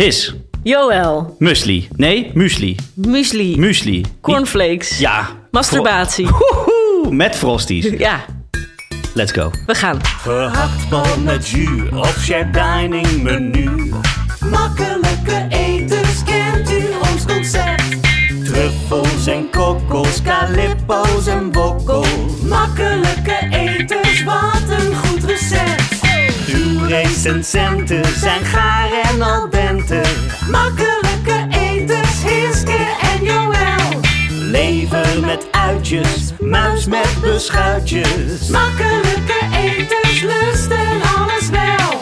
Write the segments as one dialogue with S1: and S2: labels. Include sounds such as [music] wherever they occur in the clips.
S1: His.
S2: Joël,
S1: Musli. Nee, muesli.
S2: muesli,
S1: Muesli.
S2: cornflakes,
S1: Ja.
S2: masturbatie.
S1: Woehoe, met frosties. [laughs]
S2: Ja,
S1: Let's go.
S2: we gaan.
S3: Gehaktbal met jus of shared dining menu. Makkelijke etens, kent u ons concept? Truffels en kokkels, calippo's en wokkel. Makkelijke etens, wat recensenten zijn gaar en al dente. Makkelijke etens, Hiske en Joël. Lever met uitjes, muis met beschuitjes. Makkelijke etens, lusten alles wel.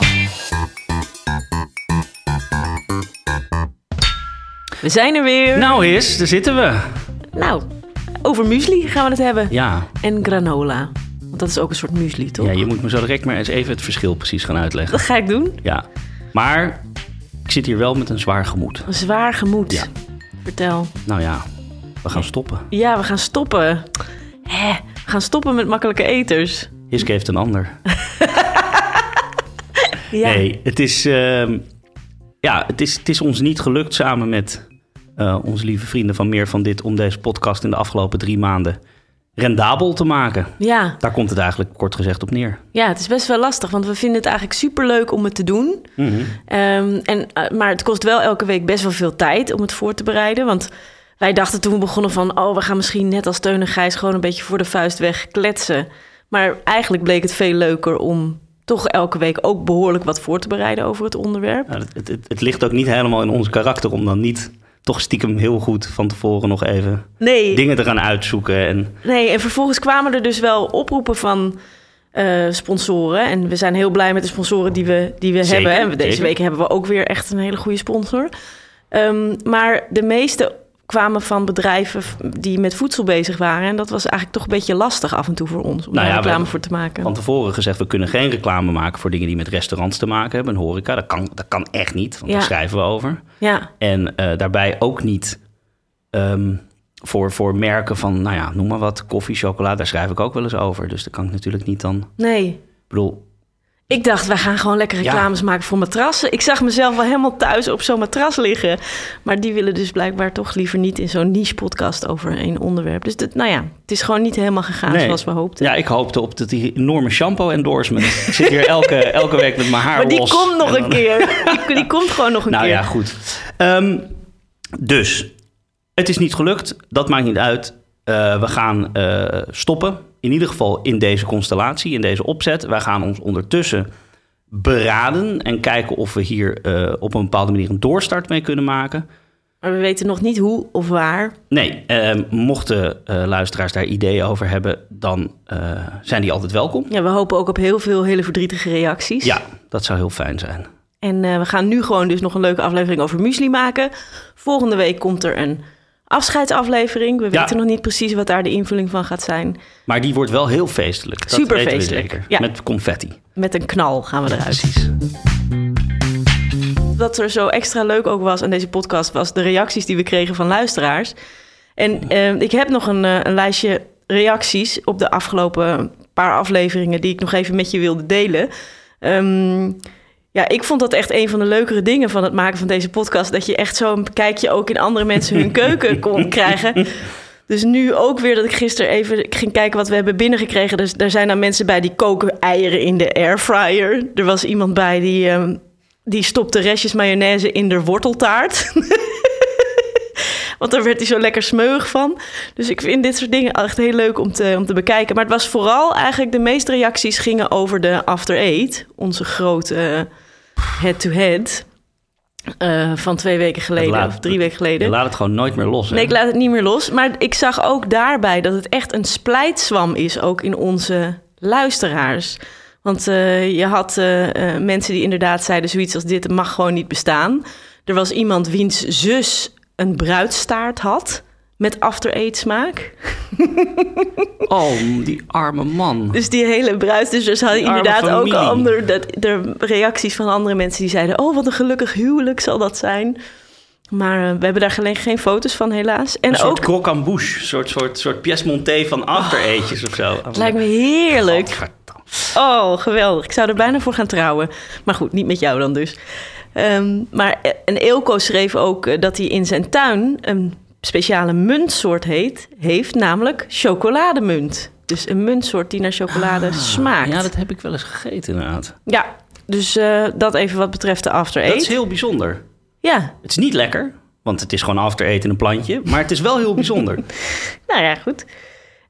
S2: We zijn er weer.
S1: Nou, His, daar zitten we.
S2: Nou, over muesli gaan we het hebben.
S1: Ja.
S2: En granola. Dat is ook een soort muesli, toch?
S1: ja, je moet me zo direct maar eens even het verschil precies gaan uitleggen.
S2: Dat ga ik doen.
S1: Ja. Maar ik zit hier wel met een zwaar gemoed.
S2: Een zwaar gemoed.
S1: Ja.
S2: Vertel.
S1: Nou ja, we gaan stoppen.
S2: Ja, we gaan stoppen. Hè, we gaan stoppen met makkelijke eters.
S1: Hiske heeft een ander. [laughs]
S2: Ja.
S1: Nee, het is, ehm, ja, het, is, het is ons niet gelukt samen met eh, onze lieve vrienden van Meer van Dit... om deze podcast in de afgelopen drie maanden rendabel te maken.
S2: Ja.
S1: Daar komt het eigenlijk kort gezegd op neer.
S2: ja, het is best wel lastig, want we vinden het eigenlijk superleuk om het te doen.
S1: Mhm.
S2: Ehm, en, eh, maar het kost wel elke week best wel veel tijd om het voor te bereiden. Want wij dachten toen we begonnen van... oh, we gaan misschien net als Teun en Gijs gewoon een beetje voor de vuist weg kletsen. Maar eigenlijk bleek het veel leuker om toch elke week ook behoorlijk wat voor te bereiden over het onderwerp.
S1: Nou, het, het, het ligt ook niet helemaal in ons karakter om dan niet toch stiekem heel goed van tevoren nog even
S2: Nee,
S1: dingen te gaan uitzoeken. En
S2: nee, en vervolgens kwamen er dus wel oproepen van eh, sponsoren. En we zijn heel blij met de sponsoren die we, die we
S1: Zeker,
S2: hebben. En deze
S1: zeker.
S2: week hebben we ook weer echt een hele goede sponsor. Ehm, maar de meeste kwamen van bedrijven die met voedsel bezig waren. En dat was eigenlijk toch een beetje lastig af en toe voor ons om
S1: Nou
S2: daar
S1: ja,
S2: reclame voor te maken.
S1: van tevoren gezegd, we kunnen geen reclame maken voor dingen die met restaurants te maken hebben. En horeca, dat kan, dat kan echt niet, want
S2: Ja.
S1: daar schrijven we over.
S2: Ja,
S1: En eh, daarbij ook niet ehm, voor, voor merken van, nou ja, noem maar wat, koffie, chocola, daar schrijf ik ook wel eens over. Dus dat kan ik natuurlijk niet dan.
S2: nee.
S1: Ik bedoel,
S2: Ik dacht, wij gaan gewoon lekker
S1: Ja.
S2: reclames maken voor matrassen. Ik zag mezelf wel helemaal thuis op zo'n matras liggen. Maar die willen dus blijkbaar toch liever niet in zo'n niche-podcast over één onderwerp. Dus dat, nou ja, het is gewoon niet helemaal gegaan
S1: Nee.
S2: zoals we hoopten.
S1: ja, ik hoopte op dat die enorme shampoo-endorsement. [laughs] ik zit hier elke, elke week met mijn haar
S2: maar die
S1: los.
S2: komt nog
S1: En
S2: een keer. [laughs] Die, die komt gewoon nog een
S1: Nou
S2: keer.
S1: ja, goed. Ehm, dus, het is niet gelukt. Dat maakt niet uit. Eh, we gaan eh, stoppen. In ieder geval in deze constellatie, in deze opzet. Wij gaan ons ondertussen beraden en kijken of we hier eh, op een bepaalde manier een doorstart mee kunnen maken.
S2: Maar we weten nog niet hoe of waar.
S1: Nee, ehm, mochten eh, luisteraars daar ideeën over hebben, dan eh, zijn die altijd welkom.
S2: Ja, we hopen ook op heel veel hele verdrietige reacties.
S1: Ja, dat zou heel fijn zijn.
S2: En we gaan nu gewoon dus nog een leuke aflevering over muesli maken. Volgende week komt er een afscheidsaflevering. We
S1: Ja.
S2: weten nog niet precies wat daar de invulling van gaat zijn.
S1: Maar die wordt wel heel feestelijk. Dat
S2: Super feestelijk,
S1: zeker.
S2: ja.
S1: Met confetti.
S2: Met een knal gaan we eruit.
S1: Precies.
S2: Wat er zo extra leuk ook was aan deze podcast... was de reacties die we kregen van luisteraars. En eh, ik heb nog een, eh, een lijstje reacties... op de afgelopen paar afleveringen... die ik nog even met je wilde delen. Ehm, ja, ik vond dat echt een van de leukere dingen van het maken van deze podcast... dat je echt zo'n kijkje ook in andere mensen hun keuken [laughs] kon krijgen... Dus nu ook weer dat ik gisteren even ik ging kijken wat we hebben binnengekregen. Dus er zijn dan mensen bij die koken eieren in de airfryer. Er was iemand bij die, ehm, die stopte restjes mayonaise in de worteltaart. [laughs] Want daar werd hij zo lekker smeuig van. Dus ik vind dit soort dingen echt heel leuk om te, om te bekijken. Maar het was vooral eigenlijk de meeste reacties gingen over de After Eight. Onze grote head-to-head eh, van twee weken geleden
S1: laat-
S2: of drie weken geleden.
S1: Je laat het gewoon nooit meer los. hè?
S2: Nee, ik laat het niet meer los. Maar ik zag ook daarbij dat het echt een splijtswam is, ook in onze luisteraars. Want eh, je had eh, mensen die inderdaad zeiden zoiets als dit mag gewoon niet bestaan. Er was iemand wiens zus een bruidstaart had met after eight smaak. [laughs]
S1: Oh, die arme man.
S2: Dus die hele bruid, dus er
S1: Die arme
S2: inderdaad ook andere, dat, de reacties van andere mensen die zeiden... oh, wat een gelukkig huwelijk zal dat zijn. Maar eh, we hebben daar geen, geen foto's van helaas. En
S1: Een soort
S2: ook,
S1: croque en bouche. Een soort, soort, soort pièce monté van after eetjes of zo.
S2: het lijkt me heerlijk. Oh, geweldig. Ik zou er bijna voor gaan trouwen. Maar goed, niet met jou dan dus. Ehm, maar en Eelco schreef ook eh, dat hij in zijn tuin een speciale muntsoort heet, heeft, namelijk chocolademunt. Dus een muntsoort die naar chocolade smaakt.
S1: Ah, Ja, dat heb ik wel eens gegeten inderdaad.
S2: Ja, dus eh, dat even wat betreft de after
S1: Dat is heel bijzonder.
S2: Ja,
S1: Het is niet lekker, want het is gewoon after eten een plantje. Maar het is wel heel bijzonder. [laughs]
S2: nou ja, goed.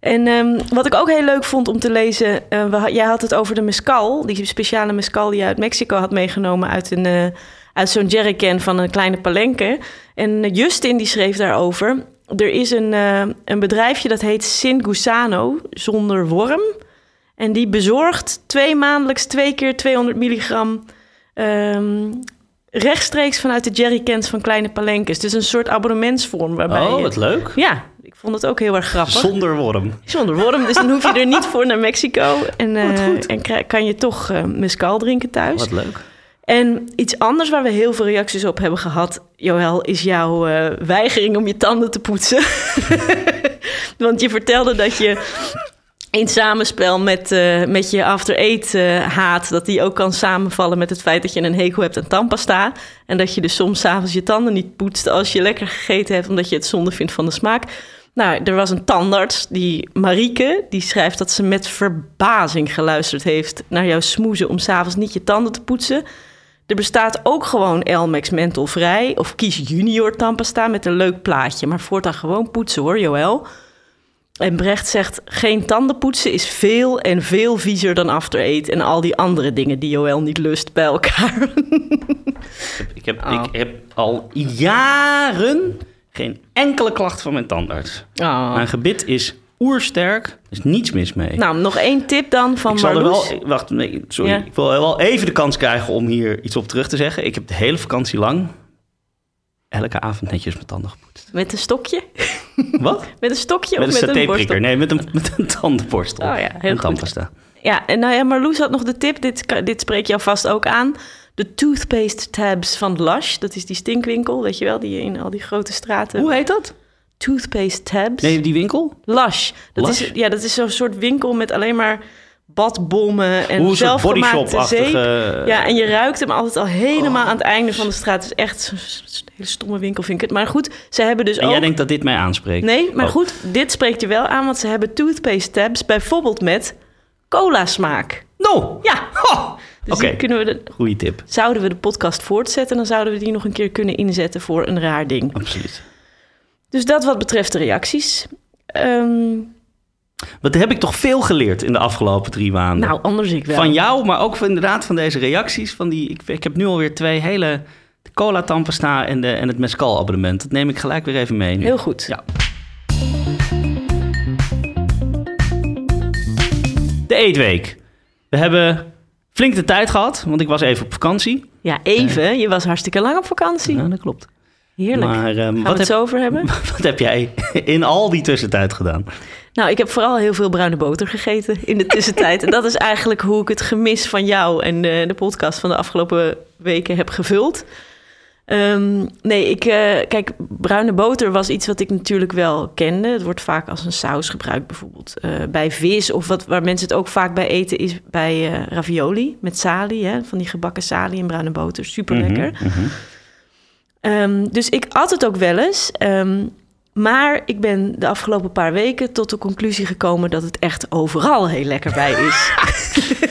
S2: En ehm, wat ik ook heel leuk vond om te lezen, eh, we, jij had het over de mescal, die speciale mescal die je uit Mexico had meegenomen uit, een, eh, uit zo'n jerrycan van een kleine palenque. En eh, Justin die schreef daarover, er is een, een bedrijfje dat heet Sin Gusano, zonder worm. En die bezorgt twee maandelijks twee keer 200 milligram ehm, rechtstreeks vanuit de jerrycans van kleine palenkes. Dus een soort abonnementsvorm waarbij
S1: Oh,
S2: je...
S1: wat leuk.
S2: Ja, vond het ook heel erg grappig.
S1: Zonder worm.
S2: Zonder worm, dus dan hoef je er niet voor naar Mexico. En, eh,
S1: Wat goed.
S2: en kan je toch eh mescal drinken thuis.
S1: Wat leuk.
S2: En iets anders waar we heel veel reacties op hebben gehad, Joël, is jouw eh, weigering om je tanden te poetsen. [laughs] Want je vertelde dat je in samenspel met, eh, met je after eight eh, haat, dat die ook kan samenvallen met het feit dat je een hekel hebt aan tandpasta. En dat je dus soms 's avonds je tanden niet poetst als je lekker gegeten hebt, omdat je het zonde vindt van de smaak. Nou, er was een tandarts, die Marieke, die schrijft dat ze met verbazing geluisterd heeft naar jouw smoezen om s'avonds niet je tanden te poetsen. Er bestaat ook gewoon Elmex menthol-vrij of kies junior tandpasta met een leuk plaatje. Maar voortaan gewoon poetsen hoor, Joël. En Brecht zegt, geen tanden poetsen is veel en veel viezer dan after eight... en al die andere dingen die Joël niet lust bij elkaar.
S1: Ik heb,
S2: Oh.
S1: ik heb al jaren geen enkele klacht van mijn tandarts.
S2: Oh.
S1: Mijn gebit is oersterk, er is niets mis mee.
S2: Nou, nog één tip dan van
S1: ik zal er wel, wacht, nee, sorry.
S2: Ja.
S1: Ik wil wel even de kans krijgen om hier iets op terug te zeggen. Ik heb de hele vakantie lang elke avond netjes mijn tanden gepoetst.
S2: Met een stokje? [laughs]
S1: Wat?
S2: Met een stokje
S1: Met
S2: of
S1: een
S2: met een borstel?
S1: Nee, met een, [laughs] met een tandenborstel.
S2: Oh ja, heel
S1: en
S2: goed.
S1: tandpasta.
S2: Ja, en nou ja, Marloes had nog de tip. Dit, dit spreekt jou vast ook aan. De toothpaste tabs van Lush. Dat is die stinkwinkel, weet je wel, die in al die grote straten...
S1: Hoe heet dat?
S2: Toothpaste tabs.
S1: Nee, die winkel?
S2: Lush. Dat
S1: Lush?
S2: Is, ja, dat is zo'n soort winkel met alleen maar badbommen en
S1: een
S2: zelfgemaakte zeep. Ja, en je ruikt hem altijd al helemaal aan het einde van de straat. Het is echt zo'n hele stomme winkel, vind ik het. Maar goed, ze hebben dus
S1: En
S2: ook...
S1: jij denkt dat dit mij aanspreekt?
S2: Nee, maar
S1: Oh.
S2: goed, dit spreekt je wel aan, want ze hebben toothpaste tabs, bijvoorbeeld met cola smaak.
S1: No!
S2: Ja,
S1: Oh,
S2: dus kunnen we de,
S1: goede tip.
S2: zouden we de podcast voortzetten, dan zouden we die nog een keer kunnen inzetten voor een raar ding.
S1: Absoluut.
S2: Dus dat wat betreft de reacties. Ehm,
S1: Wat heb ik toch veel geleerd in de afgelopen drie maanden?
S2: nou, anders ik wel.
S1: Van jou, maar ook van, inderdaad van deze reacties. Van die, ik, ik heb nu alweer twee hele... De cola tandpasta en, de, en het mescal abonnement. Dat neem ik gelijk weer even mee. nu.
S2: Heel goed.
S1: Ja. De eetweek. We hebben flink de tijd gehad, want ik was even op vakantie.
S2: Ja, even. Je was hartstikke lang op vakantie.
S1: Ja, dat klopt.
S2: Heerlijk.
S1: Maar
S2: Gaan we
S1: wat,
S2: het
S1: heb,
S2: zo over hebben? [laughs]
S1: wat heb jij in al die tussentijd gedaan?
S2: Nou, ik heb vooral heel veel bruine boter gegeten in de tussentijd. en dat is eigenlijk hoe ik het gemis van jou en de, de podcast van de afgelopen weken heb gevuld. Ehm, nee, ik, eh, kijk, bruine boter was iets wat ik natuurlijk wel kende. Het wordt vaak als een saus gebruikt, bijvoorbeeld eh, bij vis. Of wat, waar mensen het ook vaak bij eten, is bij eh, ravioli met sali. Hè, van die gebakken sali en bruine boter. Super lekker.
S1: Mhm, mhm.
S2: Ehm, dus ik at het ook wel eens. ehm, maar ik ben de afgelopen paar weken tot de conclusie gekomen dat het echt overal heel lekker bij is.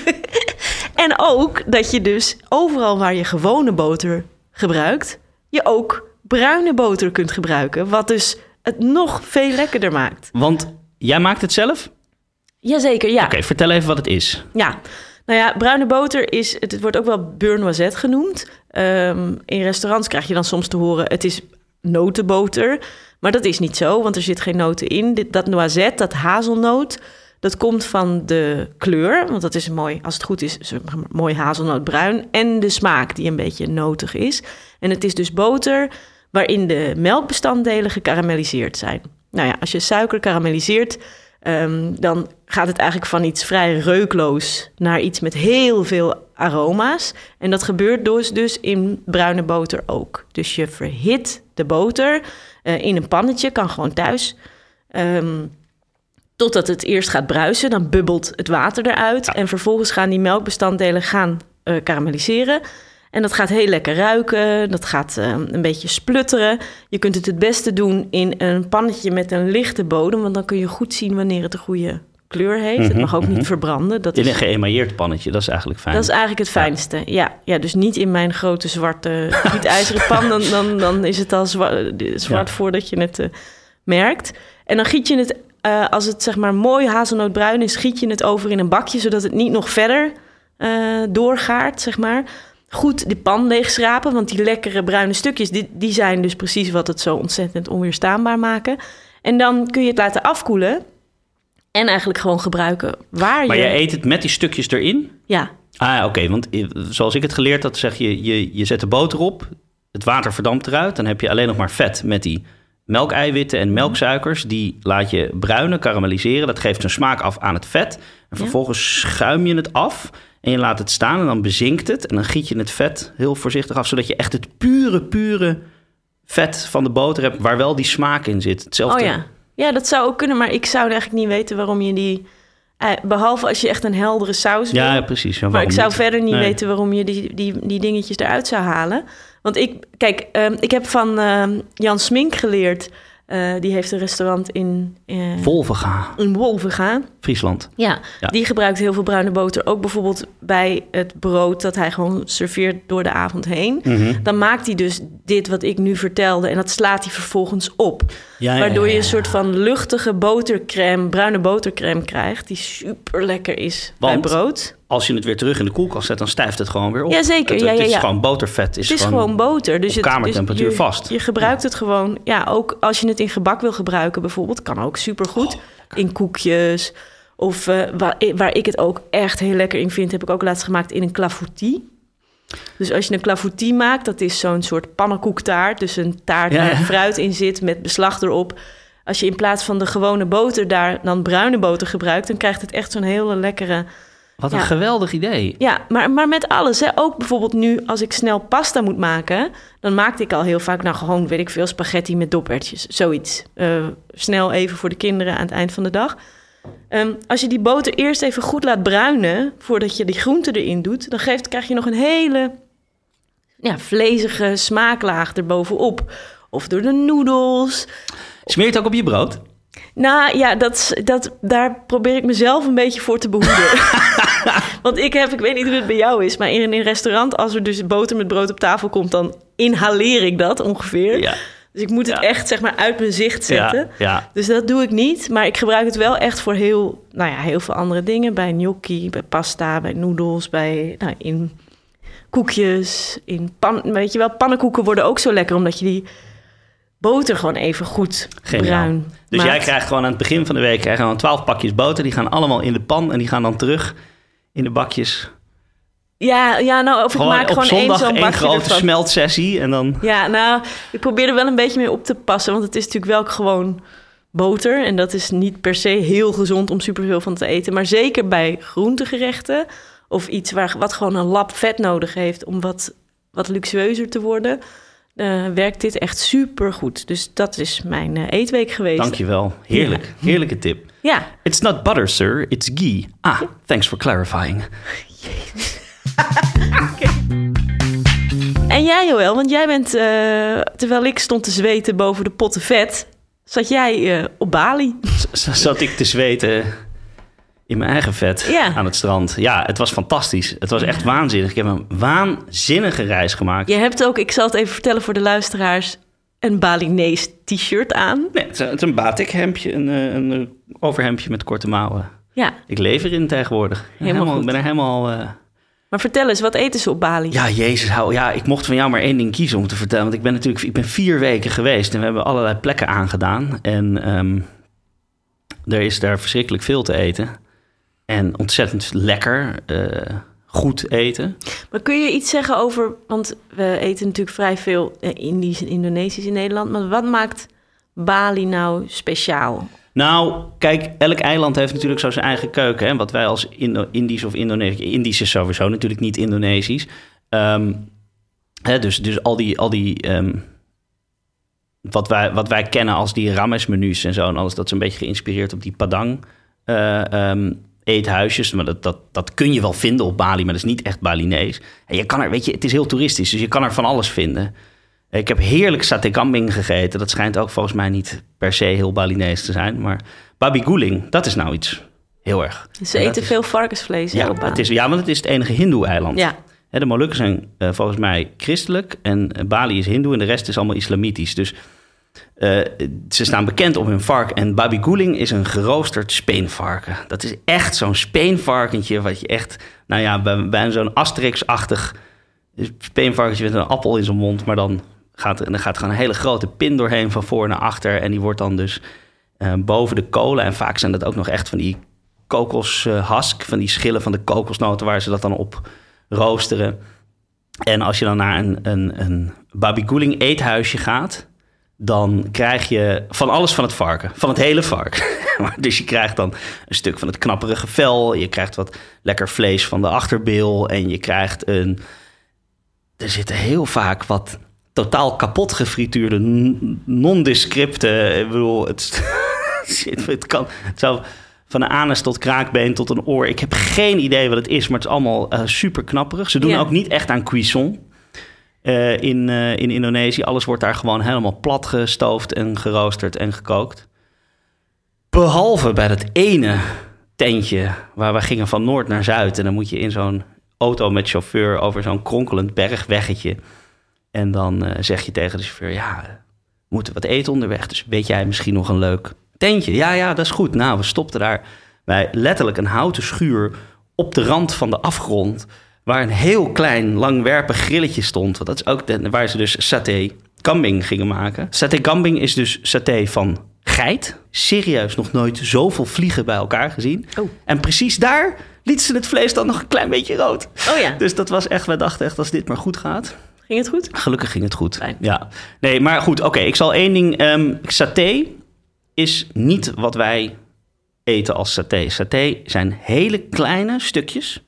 S2: [laughs] en ook dat je dus overal waar je gewone boter gebruikt, je ook bruine boter kunt gebruiken. Wat dus het nog veel lekkerder maakt.
S1: Want jij maakt het zelf?
S2: Jazeker, ja.
S1: Oké, vertel even wat het is.
S2: Ja, nou ja, bruine boter is, het, wordt ook wel beurre noisette genoemd. Ehm, in restaurants krijg je dan soms te horen, het is notenboter. Maar dat is niet zo, want er zit geen noten in. Dit, dat noisette, dat hazelnoot, dat komt van de kleur. Want dat is mooi, als het goed is, mooi hazelnootbruin. En de smaak, die een beetje notig is. En het is dus boter waarin de melkbestanddelen gekarameliseerd zijn. Nou ja, als je suiker karamelliseert, Ehm, dan gaat het eigenlijk van iets vrij reukloos naar iets met heel veel aroma's. En dat gebeurt dus, dus in bruine boter ook. Dus je verhit de boter eh, in een pannetje, kan gewoon thuis. Ehm, totdat het eerst gaat bruisen, dan bubbelt het water eruit. En vervolgens gaan die melkbestanddelen gaan eh karamelliseren. En dat gaat heel lekker ruiken. Dat gaat eh, een beetje splutteren. Je kunt het het beste doen in een pannetje met een lichte bodem. Want dan kun je goed zien wanneer het de goede kleur heeft. het mag ook niet verbranden. Dat
S1: In
S2: is,
S1: een geëmailleerd pannetje, dat is eigenlijk fijn.
S2: dat is eigenlijk het fijnste. Ja. Ja, dus niet in mijn grote zwarte [laughs] gietijzeren pan. Dan, dan, dan is het al zwa- zwart
S1: Ja.
S2: voordat je het eh, merkt. En dan giet je het, eh, als het zeg maar mooi hazelnootbruin is, giet je het over in een bakje, zodat het niet nog verder eh, doorgaart, zeg maar. Goed de pan leegschrapen, want die lekkere bruine stukjes, die, die zijn dus precies wat het zo ontzettend onweerstaanbaar maken. En dan kun je het laten afkoelen en eigenlijk gewoon gebruiken waar
S1: maar
S2: je...
S1: jij eet het met die stukjes erin?
S2: Ja,
S1: Ah, oké. Want eh, zoals ik het geleerd had, zeg je, je, je zet de boter op, het water verdampt eruit, dan heb je alleen nog maar vet met die melkeiwitten en melksuikers. Die laat je bruinen, karamelliseren. Dat geeft een smaak af aan het vet. En vervolgens schuim je het af en je laat het staan en dan bezinkt het. En dan giet je het vet heel voorzichtig af, zodat je echt het pure, pure vet van de boter hebt, waar wel die smaak in zit. Hetzelfde.
S2: Oh ja. Ja, dat zou ook kunnen, maar ik zou eigenlijk niet weten waarom je die... eh, behalve als je echt een heldere saus wil.
S1: Ja, precies. Ja,
S2: maar ik zou
S1: niet?
S2: verder niet
S1: Nee.
S2: weten waarom je die, die, die dingetjes eruit zou halen. Want ik, kijk, ehm, ik heb van ehm, Jan Smink geleerd. eh, die heeft een restaurant in, eh,
S1: Volvega,
S2: in Wolvenga.
S1: Friesland.
S2: Ja,
S1: Ja.
S2: die gebruikt heel veel bruine boter. Ook bijvoorbeeld bij het brood dat hij gewoon serveert door de avond heen.
S1: Mhm.
S2: Dan maakt hij dus dit wat ik nu vertelde. En dat slaat hij vervolgens op.
S1: Ja, ja,
S2: Waardoor
S1: ja,
S2: je een soort van luchtige botercrème, bruine botercrème krijgt. Die super lekker is
S1: Want-
S2: bij brood.
S1: Als je het weer terug in de koelkast zet, dan stijft het gewoon weer op.
S2: Jazeker,
S1: Het,
S2: ja,
S1: het
S2: ja,
S1: is
S2: ja.
S1: gewoon botervet. Is
S2: Het is gewoon, boter. Dus
S1: op
S2: het,
S1: kamertemperatuur
S2: dus je,
S1: vast.
S2: Je gebruikt het gewoon. Ja, ook als je het in gebak wil gebruiken bijvoorbeeld. Kan ook supergoed.
S1: Oh,
S2: in koekjes. Of eh, waar, waar ik het ook echt heel lekker in vind... heb ik ook laatst gemaakt in een clafoutie. Dus als je een clafoutie maakt... dat is zo'n soort pannenkoektaart. Dus een taart waar fruit in zit met beslag erop. Als je in plaats van de gewone boter daar dan bruine boter gebruikt... dan krijgt het echt zo'n hele lekkere...
S1: Wat een
S2: Ja.
S1: geweldig idee.
S2: Ja, maar, maar met alles. Hè. Ook bijvoorbeeld nu, als ik snel pasta moet maken... dan maakte ik al heel vaak, nou gewoon, weet ik veel... spaghetti met dopertjes, zoiets. Eh, snel even voor de kinderen aan het eind van de dag. Ehm, als je die boter eerst even goed laat bruinen... voordat je die groenten erin doet... dan geeft, krijg je nog een hele ja, vlezige smaaklaag erbovenop. Of door de noedels...
S1: Smeer je het ook op je brood?
S2: Nou ja, dat, dat, daar probeer ik mezelf een beetje voor te behoeden. [laughs] [laughs] Want ik heb, ik weet niet hoe het bij jou is, maar in een restaurant, als er dus boter met brood op tafel komt, dan inhaleer ik dat ongeveer.
S1: Ja.
S2: Dus ik moet het
S1: Ja.
S2: echt zeg maar uit mijn zicht zetten.
S1: Ja, ja.
S2: Dus dat doe ik niet, maar ik gebruik het wel echt voor heel, nou ja, heel veel andere dingen. Bij gnocchi, bij pasta, bij noedels, bij, nou, in koekjes, in pan, weet je wel, pannenkoeken worden ook zo lekker omdat je die boter gewoon even goed
S1: Geniaal.
S2: bruin
S1: Dus
S2: maakt.
S1: jij krijgt gewoon aan het begin van de week krijg gewoon 12 pakjes boter. Die gaan allemaal in de pan en die gaan dan terug in de bakjes.
S2: Ja, ja, nou, of ik maak gewoon één
S1: zondag
S2: zo'n bakje
S1: grote
S2: ervan.
S1: smeltsessie en dan...
S2: Ja, nou, ik probeer er wel een beetje mee op te passen, want het is natuurlijk wel gewoon boter. En dat is niet per se heel gezond om superveel van te eten. Maar zeker bij groentegerechten of iets waar, wat gewoon een lap vet nodig heeft om wat, wat luxueuzer te worden, eh, werkt dit echt super goed. Dus dat is mijn eh, eetweek geweest.
S1: Dankjewel. Heerlijk. Heerlijke tip.
S2: Ja,
S1: It's not butter, sir. It's ghee. Ah, thanks for clarifying.
S2: en jij Joël, want jij bent, eh, terwijl ik stond te zweten boven de potten vet, zat jij eh, op Bali.
S1: Z- zat ik te zweten in mijn eigen vet
S2: Ja.
S1: aan het strand. Ja, het was fantastisch. Het was echt waanzinnig. Ik heb een waanzinnige reis gemaakt.
S2: Je hebt ook, ik zal het even vertellen voor de luisteraars, een Balinese t-shirt aan.
S1: Nee, het is, een batik hemdje, een, eh, een overhemdje met korte mouwen.
S2: Ja,
S1: Ik leef erin tegenwoordig. Ik ben
S2: Helemaal
S1: ik ben er helemaal... eh,
S2: maar vertel eens, wat eten ze op Bali?
S1: Ja, jezus, hou, ja, ik mocht van jou maar één ding kiezen om te vertellen. Want ik ben natuurlijk ik ben vier weken geweest en we hebben allerlei plekken aangedaan. En ehm, er is daar verschrikkelijk veel te eten. En ontzettend lekker, eh, goed eten.
S2: Maar kun je iets zeggen over, want we eten natuurlijk vrij veel eh, Indisch en Indonesisch in Nederland. Maar wat maakt Bali nou speciaal?
S1: Nou, kijk, elk eiland heeft natuurlijk zo zijn eigen keuken. Hè? Wat wij als Indisch of Indonesisch... Indisch is sowieso natuurlijk niet Indonesisch. Ehm, hè, dus, dus al die... Al die ehm, wat, wij, wat wij kennen als die rames-menus en zo en alles... dat is een beetje geïnspireerd op die padang... eh, ehm, eethuisjes. Maar dat, dat, dat kun je wel vinden op Bali, maar dat is niet echt Balinees. En je kan er, weet je, het is heel toeristisch, dus je kan er van alles vinden. Ik heb heerlijk kambing gegeten. Dat schijnt ook volgens mij niet per se heel Balinees te zijn. Maar babi guling, dat is nou iets heel erg.
S2: Ze eten
S1: is-
S2: veel varkensvlees
S1: Ja,
S2: op Bali.
S1: het is, ja, want het is het enige hindoe-eiland.
S2: Ja,
S1: De Molukken zijn eh, volgens mij christelijk en eh, Bali is hindoe en de rest is allemaal islamitisch. Dus eh, ze staan bekend om hun vark. En babi guling is een geroosterd speenvarken. Dat is echt zo'n speenvarkentje wat je echt, nou ja, bij, bij zo'n Asterix-achtig speenvarkentje met een appel in zijn mond. Maar dan gaat, er- dan gaat er gewoon een hele grote pin doorheen van voor naar achter. En die wordt dan dus eh, boven de kolen. En vaak zijn dat ook nog echt van die kokoshask, van die schillen van de kokosnoten waar ze dat dan op roosteren. En als je dan naar een, een, een eethuisje gaat, dan krijg je van alles van het varken, van het hele vark. [laughs] Dus je krijgt dan een stuk van het knapperige vel, je krijgt wat lekker vlees van de achterbeel en je krijgt een... Er zitten heel vaak wat totaal kapot gefrituurde, nondescripte... Ik bedoel, het, [laughs] het kan... Het zou van een anus tot kraakbeen tot een oor. Ik heb geen idee wat het is, maar het is allemaal eh, super knapperig. Ze doen ook niet echt aan cuisson eh, in, eh, in Indonesië. Alles wordt daar gewoon helemaal plat gestoofd en geroosterd en gekookt. Behalve bij dat ene tentje waar we gingen van noord naar zuid. En dan moet je in zo'n auto met chauffeur over zo'n kronkelend bergweggetje. En dan eh, zeg je tegen de chauffeur, ja, we moeten wat eten onderweg. Dus weet jij misschien nog een leuk tentje? Ja, ja, dat is goed. Nou, we stopten daar bij letterlijk een houten schuur op de rand van de afgrond. Waar een heel klein langwerpig grilletje stond. Want dat is ook de, waar ze dus saté kambing gingen maken. Saté kambing is dus saté van geit. Serieus nog nooit zoveel vliegen bij elkaar gezien.
S2: Oh.
S1: En precies daar lieten ze het vlees dan nog een klein beetje rood.
S2: oh ja. [laughs]
S1: Dus dat was echt, we dachten echt als dit maar goed gaat.
S2: Ging het goed?
S1: Gelukkig ging het goed.
S2: Fijn.
S1: Ja. Nee, maar goed, oké. ik zal één ding. ehm saté is niet wat wij eten als saté. Saté zijn hele kleine stukjes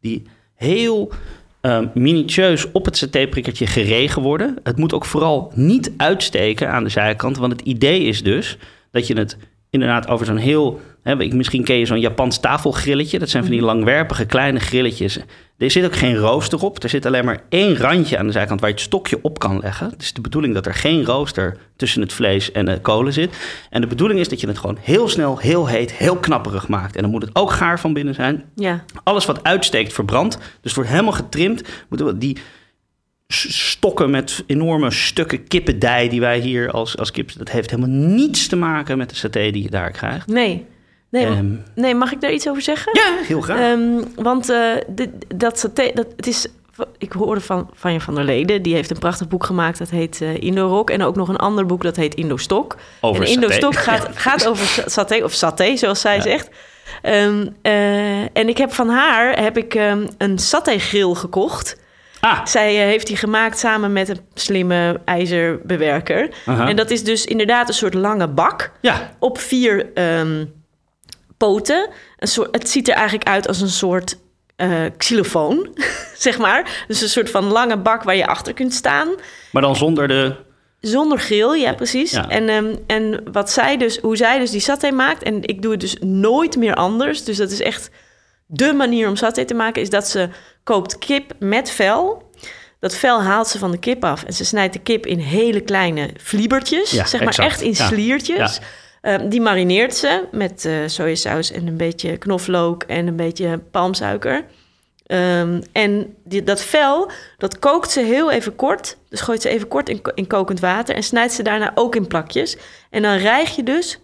S1: die heel ehm, minutieus op het satéprikkertje geregen worden. Het moet ook vooral niet uitsteken aan de zijkant, want het idee is dus dat je het inderdaad over zo'n heel... Hè, ik- misschien ken je zo'n Japans tafelgrilletje. Dat zijn van die langwerpige kleine grilletjes. Er zit ook geen rooster op. Er zit alleen maar één randje aan de zijkant waar je het stokje op kan leggen. Het is de bedoeling dat er geen rooster tussen het vlees en de kolen zit. En de bedoeling is dat je het gewoon heel snel, heel heet, heel knapperig maakt. En dan moet het ook gaar van binnen zijn.
S2: Ja.
S1: Alles wat uitsteekt verbrandt. Dus het wordt helemaal getrimd. Moeten we die stokken met enorme stukken kippendij die wij hier als, als kip... Dat heeft helemaal niets te maken met de saté die je daar krijgt.
S2: Nee. Nee,
S1: Ehm,
S2: nee, mag ik daar iets over zeggen?
S1: ja, heel graag.
S2: Ehm, want eh, dit- dat saté, dat, het is... Ik hoorde van Vanja van der Leden, die heeft een prachtig boek gemaakt. Dat heet eh Indo-Rock. En ook nog een ander boek, dat heet Indo-Stok.
S1: Over
S2: en. Indo-Stok gaat, gaat over sa- saté, of saté, zoals zij
S1: Ja.
S2: zegt. Ehm, eh, en ik heb van haar heb ik, een saté-grill gekocht.
S1: Ah,
S2: Zij eh, heeft die gemaakt samen met een slimme ijzerbewerker. En dat is dus inderdaad een soort lange bak
S1: ja,
S2: op vier ehm, poten. Een soort, het ziet er eigenlijk uit als een soort eh, xylofoon, [laughs] zeg maar. Dus een soort van lange bak waar je achter kunt staan.
S1: maar dan zonder de...
S2: Zonder grill, ja, precies.
S1: Ja.
S2: En, ehm, en wat zij dus, hoe zij dus die saté maakt... en ik doe het dus nooit meer anders... dus dat is echt de manier om saté te maken... is dat ze koopt kip met vel... Dat vel haalt ze van de kip af en ze snijdt de kip in hele kleine vliebertjes.
S1: Ja,
S2: zeg maar
S1: exact.
S2: echt in sliertjes.
S1: Ja.
S2: Ehm, die marineert ze met eh sojasaus en een beetje knoflook en een beetje palmsuiker. Ehm, en die, dat vel, dat kookt ze heel even kort. Dus gooit ze even kort in, in kokend water en snijdt ze daarna ook in plakjes. En dan rijg je dus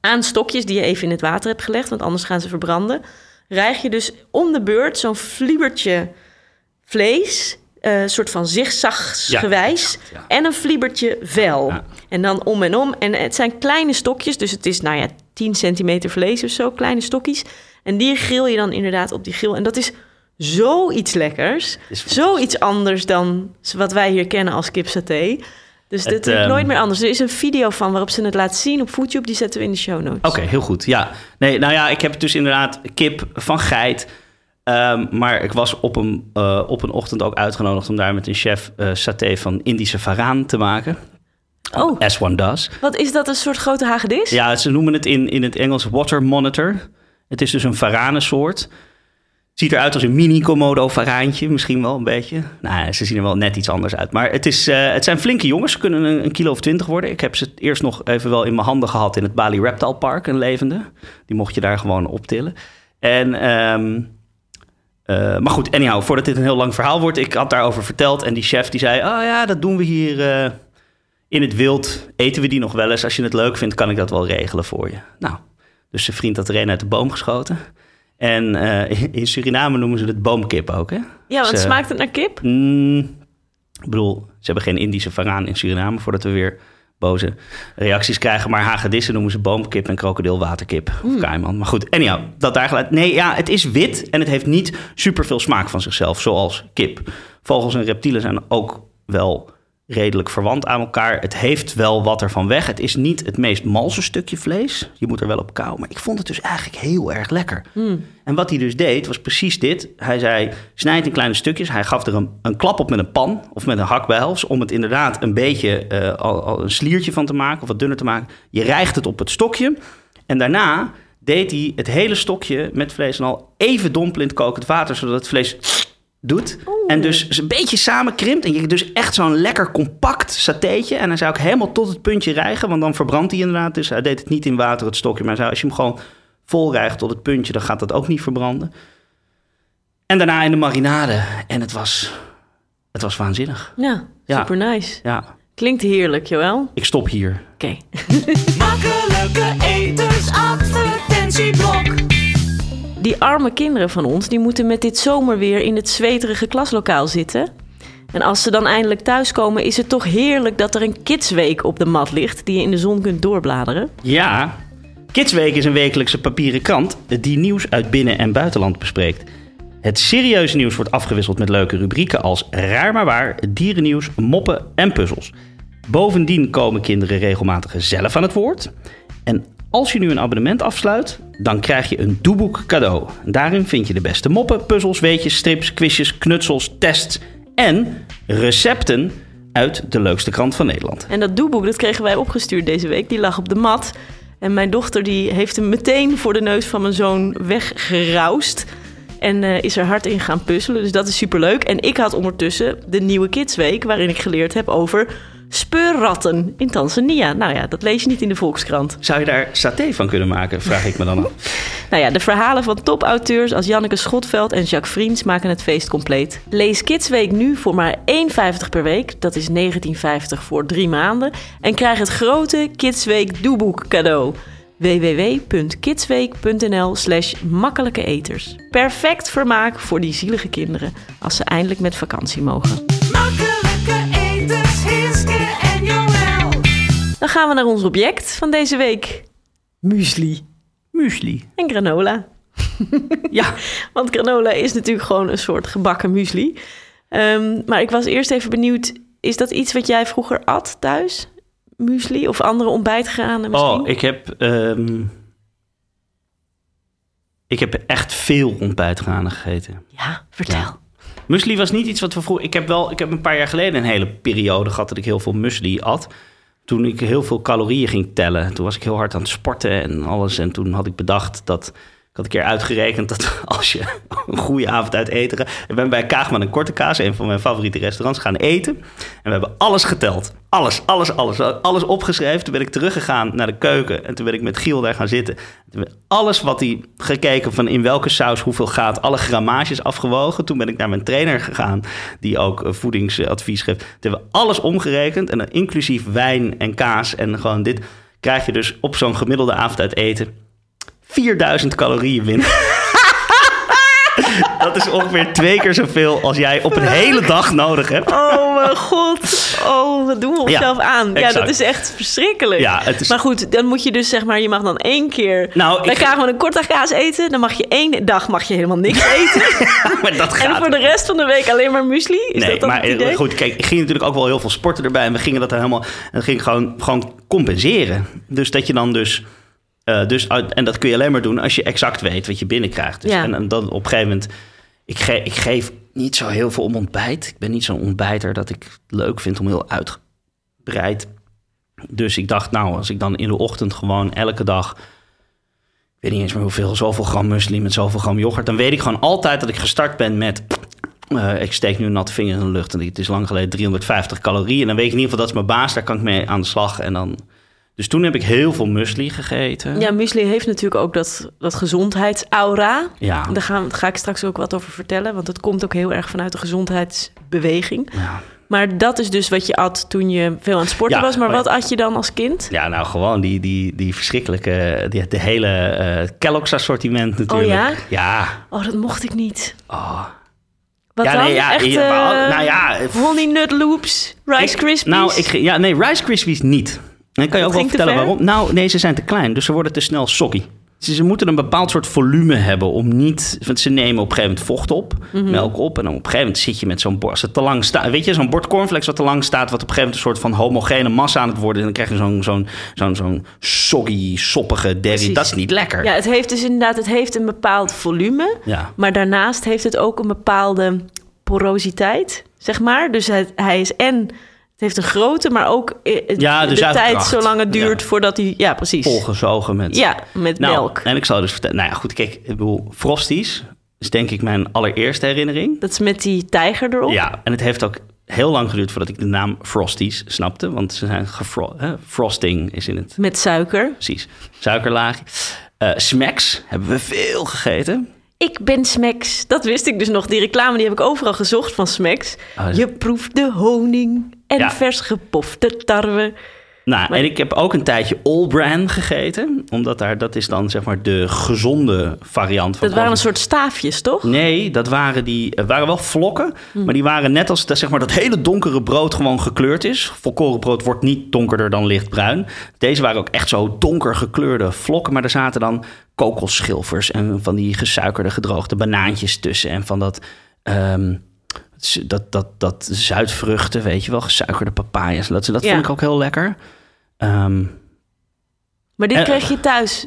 S2: aan stokjes die je even in het water hebt gelegd, want anders gaan ze verbranden. Rijg je dus om de beurt zo'n fliebertje vlees, eh, een soort van zigzagsgewijs,
S1: ja.
S2: en een fliebertje vel.
S1: Ja.
S2: En dan om en om. En het zijn kleine stokjes, dus het is nou ja 10 centimeter vlees of zo, kleine stokjes. En die grill je dan inderdaad op die grill. En dat is zoiets lekkers. Zoiets anders dan wat wij hier kennen als kipsaté. Dus dit
S1: ehm,
S2: nooit meer anders. Er is een video van waarop ze het laten zien op YouTube. Die zetten we in de show notes.
S1: Oké, heel goed. Ja, nee, nou ja, ik heb dus inderdaad kip van geit. Ehm, maar ik was op een, eh, op een ochtend ook uitgenodigd om daar met een chef eh, saté van Indische varaan te maken.
S2: Oh,
S1: As one does.
S2: wat is dat, een soort grote hagedis?
S1: Ja, ze noemen het in, in het Engels water monitor. Het is dus een varanensoort. Ziet eruit als een mini Komodo varaantje, misschien wel een beetje. Nou, ze zien er wel net iets anders uit. Maar het, is, eh, het zijn flinke jongens. Ze kunnen een, een kilo of twintig worden. Ik heb ze eerst nog even wel in mijn handen gehad in het Bali Reptile Park, een levende. Die mocht je daar gewoon optillen. En, ehm, eh, maar goed, anyhow, voordat dit een heel lang verhaal wordt. Ik had daarover verteld en die chef die zei... Oh ja, dat doen we hier eh, in het wild. Eten we die nog wel eens? Als je het leuk vindt, kan ik dat wel regelen voor je. Nou, dus zijn vriend had er een uit de boom geschoten. En eh, in Suriname noemen ze het boomkip ook, hè?
S2: Ja, want smaakt het naar kip?
S1: Mm, ik bedoel, ze hebben geen Indische varaan in Suriname... voordat we weer boze reacties krijgen. Maar hagedissen noemen ze boomkip en krokodilwaterkip. Of kaiman. Maar goed, anyhow, dat daar gelijk... Nee, ja, het is wit en het heeft niet superveel smaak van zichzelf... zoals kip. Vogels en reptielen zijn ook wel redelijk verwant aan elkaar. Het heeft wel wat ervan weg. Het is niet het meest malse stukje vlees. Je moet er wel op kou. Maar ik vond het dus eigenlijk heel erg lekker. En wat hij dus deed, was precies dit. Hij zei, snijd in kleine stukjes. Hij gaf er een, een klap op met een pan of met een hakbijls... om het inderdaad een beetje eh, al, al een sliertje van te maken... of wat dunner te maken. Je rijgt het op het stokje. En daarna deed hij het hele stokje met vlees en al... even dompelend kokend water, zodat het vlees doet. En dus een beetje samenkrimpt. En je dus echt zo'n lekker compact satéetje. En dan zou ik helemaal tot het puntje rijgen. Want dan verbrandt hij inderdaad. Dus hij deed het niet in water, het stokje. Maar als je hem gewoon vol rijgt tot het puntje... dan gaat dat ook niet verbranden. En daarna in de marinade. En het was, het was waanzinnig.
S2: Ja,
S1: Ja.
S2: super nice.
S1: Ja,
S2: Klinkt heerlijk, Joël. Oké.
S1: ik stop hier.
S3: Makkelijke etensadvertentieblok.
S2: Die arme kinderen van ons, die moeten met dit zomerweer in het zweterige klaslokaal zitten. En als ze dan eindelijk thuiskomen, is het toch heerlijk dat er een kidsweek op de mat ligt... die je in de zon kunt doorbladeren.
S1: Ja, Kidsweek is een wekelijkse papieren krant die nieuws uit binnen- en buitenland bespreekt. Het serieuze nieuws wordt afgewisseld met leuke rubrieken als Raar maar waar, dierennieuws, moppen en puzzels. Bovendien komen kinderen regelmatig zelf aan het woord. En als je nu een abonnement afsluit, dan krijg je een doeboek cadeau. Daarin vind je de beste moppen, puzzels, weetjes, strips, quizjes, knutsels, tests en recepten uit de leukste krant van Nederland.
S2: En dat doeboek, dat kregen wij opgestuurd deze week. Die lag op de mat. En mijn dochter die heeft hem meteen voor de neus van mijn zoon weggeroust. En eh, is er hard in gaan puzzelen. Dus dat is superleuk. En ik had ondertussen de nieuwe Kidsweek... waarin ik geleerd heb over speurratten in Tanzania. Nou ja, dat lees je niet in de Volkskrant.
S1: Zou je daar saté van kunnen maken, vraag ik me dan af. [laughs]
S2: Nou ja, de verhalen van topauteurs als Janneke Schotveld en Jacques Vriends maken het feest compleet. Lees Kidsweek nu voor maar 1,50 per week. Dat is 19,50 voor drie maanden. En krijg het grote Kidsweek doeboek cadeau. www.kidsweek.nl slash makkelijke eters. Perfect vermaak voor die zielige kinderen als ze eindelijk met vakantie mogen. Dan gaan we naar ons object van deze week. Muesli
S1: Muesli.
S2: en granola. [laughs]
S1: Ja,
S2: Want granola is natuurlijk gewoon een soort gebakken muesli. Ehm, maar ik was eerst even benieuwd, is dat iets wat jij vroeger at thuis? Muesli of andere ontbijtgranen misschien?
S1: oh, ik heb, ehm, ik heb echt veel ontbijtgranen gegeten.
S2: Ja, vertel.
S1: Ja. Muesli was niet iets wat we vroeger... Ik heb wel, ik heb een paar jaar geleden een hele periode gehad dat ik heel veel muesli at. Toen ik heel veel calorieën ging tellen. Toen was ik heel hard aan het sporten en alles. En toen had ik bedacht dat... Ik had een keer uitgerekend dat [laughs] als je een goede avond uit eten gaat... Ik ben bij Kaagman en Korte Kaas, een van mijn favoriete restaurants, gaan eten. En we hebben alles geteld. Alles, alles, alles. Alles opgeschreven. Toen ben ik teruggegaan naar de keuken. En toen ben ik met Giel daar gaan zitten. Alles wat hij gekeken van in welke saus hoeveel gaat. Alle grammages afgewogen. Toen ben ik naar mijn trainer gegaan. Die ook eh, voedingsadvies geeft. Toen hebben we alles omgerekend. En inclusief wijn en kaas en gewoon dit. Krijg je dus op zo'n gemiddelde avond uit eten 4000 calorieën binnen. [laughs] Dat is ongeveer twee keer zoveel als jij op een hele dag nodig hebt.
S2: Oh mijn god. Oh, wat doen we onszelf aan? Ja,
S1: exact.
S2: dat is echt verschrikkelijk.
S1: Ja, het is-
S2: Maar goed, dan moet je dus zeg maar, je mag dan één keer...
S1: Nou,
S2: Wij
S1: ik-
S2: krijgen we een korte kaas eten. Dan mag je één dag mag je helemaal niks [laughs] eten.
S1: Maar dat
S2: en
S1: gaat
S2: voor de rest van de week alleen maar muesli. Is
S1: nee,
S2: dat dan
S1: maar
S2: het idee?
S1: goed, kijk, ik ging natuurlijk ook wel heel veel sporten erbij. En we gingen dat dan helemaal, en ging gewoon, gewoon compenseren. Dus dat je dan dus, eh, dus en dat kun je alleen maar doen als je exact weet wat je binnenkrijgt. Dus,
S2: Ja.
S1: en, en dan op een gegeven moment, ik, ge, ik geef niet zo heel veel om ontbijt. Ik ben niet zo'n ontbijter dat ik het leuk vind om heel uitgebreid. Dus ik dacht, nou, als ik dan in de ochtend gewoon elke dag, ik weet niet eens meer hoeveel, zoveel gram muesli met zoveel gram yoghurt. Dan weet ik gewoon altijd dat ik gestart ben met... eh, ik steek nu een natte vinger in de lucht en het is lang geleden 350 calorieën. En dan weet ik in ieder geval dat is mijn baas, daar kan ik mee aan de slag. En dan... Dus toen heb ik heel veel muesli gegeten.
S2: Ja, muesli heeft natuurlijk ook dat, dat gezondheidsaura.
S1: Ja.
S2: Daar ga, daar ga ik straks ook wat over vertellen. Want het komt ook heel erg vanuit de gezondheidsbeweging.
S1: Ja.
S2: Maar dat is dus wat je at toen je veel aan het sporten
S1: Ja,
S2: was. Maar wat at je dan als kind?
S1: Ja, nou gewoon die, die, die verschrikkelijke, die, de hele eh Kellogg's assortiment natuurlijk.
S2: ja?
S1: Ja.
S2: Oh, dat mocht ik niet.
S1: Oh.
S2: Wat
S1: Ja,
S2: dan?
S1: nee, ja,
S2: Echt,
S1: ja,
S2: eh,
S1: nou ja,
S2: Honey Nut Loops, Rice
S1: Ik-
S2: Krispies?
S1: Nou, ik, ja, nee, Rice Krispies niet. En ik kan je ook wel vertellen
S2: ver?
S1: waarom. Nou, nee, ze zijn te klein, dus ze worden te snel soggy. Ze, ze moeten een bepaald soort volume hebben om niet... Want ze nemen op een gegeven moment vocht op,
S2: Mhm.
S1: melk op... en dan op een gegeven moment zit je met zo'n bord... Als het te lang staat... Weet je, zo'n bord cornflakes wat te lang staat... wat op een gegeven moment een soort van homogene massa aan het worden... is, en dan krijg je zo'n zo'n zo'n zo'n soggy, soppige derry. Dat is niet lekker.
S2: Ja, het heeft dus inderdaad het heeft een bepaald volume.
S1: Ja.
S2: Maar daarnaast heeft het ook een bepaalde porositeit, zeg maar. Dus hij is en... Het heeft een grootte, maar ook eh,
S1: Ja, de
S2: de, tijd zolang het duurt
S1: Ja.
S2: voordat hij... Ja, precies.
S1: Volgezogen met...
S2: Ja, met
S1: Nou,
S2: melk.
S1: En ik zal dus vertellen... Nou ja, goed, kijk, ik bedoel... Frosties is denk ik mijn allereerste herinnering.
S2: Dat is met die tijger erop.
S1: Ja, en het heeft ook heel lang geduurd voordat ik de naam Frosties snapte. Want ze zijn gefro hè, frosting is in het
S2: Met suiker.
S1: precies suikerlaagje. Eh Smacks hebben we veel gegeten.
S2: Ik ben Smacks. Dat wist ik dus nog. Die reclame die heb ik overal gezocht van Smacks.
S1: Oh,
S2: Je proeft de honing en
S1: Ja.
S2: vers gepofte tarwe.
S1: Nou,
S2: Maar-
S1: en ik heb ook een tijdje All Bran gegeten. Omdat daar, dat is dan zeg maar de gezonde variant van
S2: Dat waren een soort staafjes, toch?
S1: Nee, dat waren, die, het waren wel vlokken,
S2: Hm.
S1: maar die waren net als dat, zeg maar, dat hele donkere brood gewoon gekleurd is. Volkorenbrood wordt niet donkerder dan lichtbruin. Deze waren ook echt zo donker gekleurde vlokken, maar er zaten dan kokosschilfers en van die gesuikerde gedroogde banaantjes tussen en van dat, ehm, dat, dat, dat zuidvruchten, weet je wel, gesuikerde papaya's. Dat, dat
S2: Ja.
S1: vond ik ook heel lekker. Ehm,
S2: Maar dit
S1: Eh,
S2: kreeg je thuis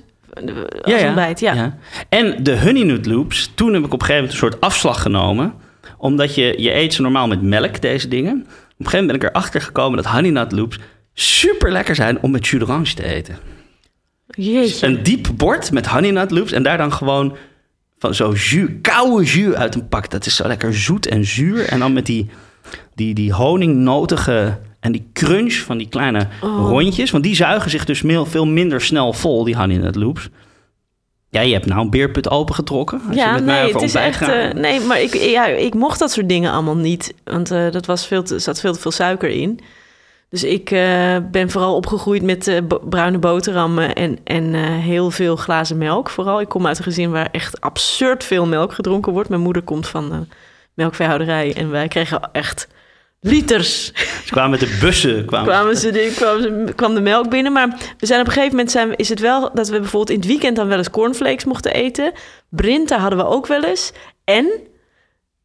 S2: als ontbijt. Ja.
S1: En de Honey Nut Loops, toen heb ik op een gegeven moment een soort afslag genomen. Omdat je, je eet ze normaal met melk, deze dingen. Op een gegeven moment ben ik erachter gekomen dat Honey Nut Loops super lekker zijn om met jus d'orange te eten.
S2: Jeetje.
S1: Een diep bord met Honey Nut Loops en daar dan gewoon van zo jus, koude jus uit een pak. Dat is zo lekker zoet en zuur. En dan met die, die, die honingnotige en die crunch van die kleine
S2: Oh.
S1: rondjes. Want die zuigen zich dus veel, minder snel vol, die Honey Loops. Ja, je hebt nou een beerput opengetrokken. Als je met mij
S2: nee,
S1: over
S2: het is echt. eh, nee, maar ik, ja, ik mocht dat soort dingen allemaal niet. Want eh dat was veel te, zat veel te veel suiker in. Dus ik eh, ben vooral opgegroeid met eh, bruine boterhammen en, en eh, heel veel glazen melk. Vooral, ik kom uit een gezin waar echt absurd veel melk gedronken wordt. Mijn moeder komt van de melkveehouderij en wij kregen echt liters
S1: Ze kwamen met de bussen. Kwamen
S2: kwamen ze de, kwamen kwam de melk binnen. Maar we zijn op een gegeven moment zijn, is het wel dat we bijvoorbeeld in het weekend dan wel eens cornflakes mochten eten. Brinta hadden we ook wel eens. En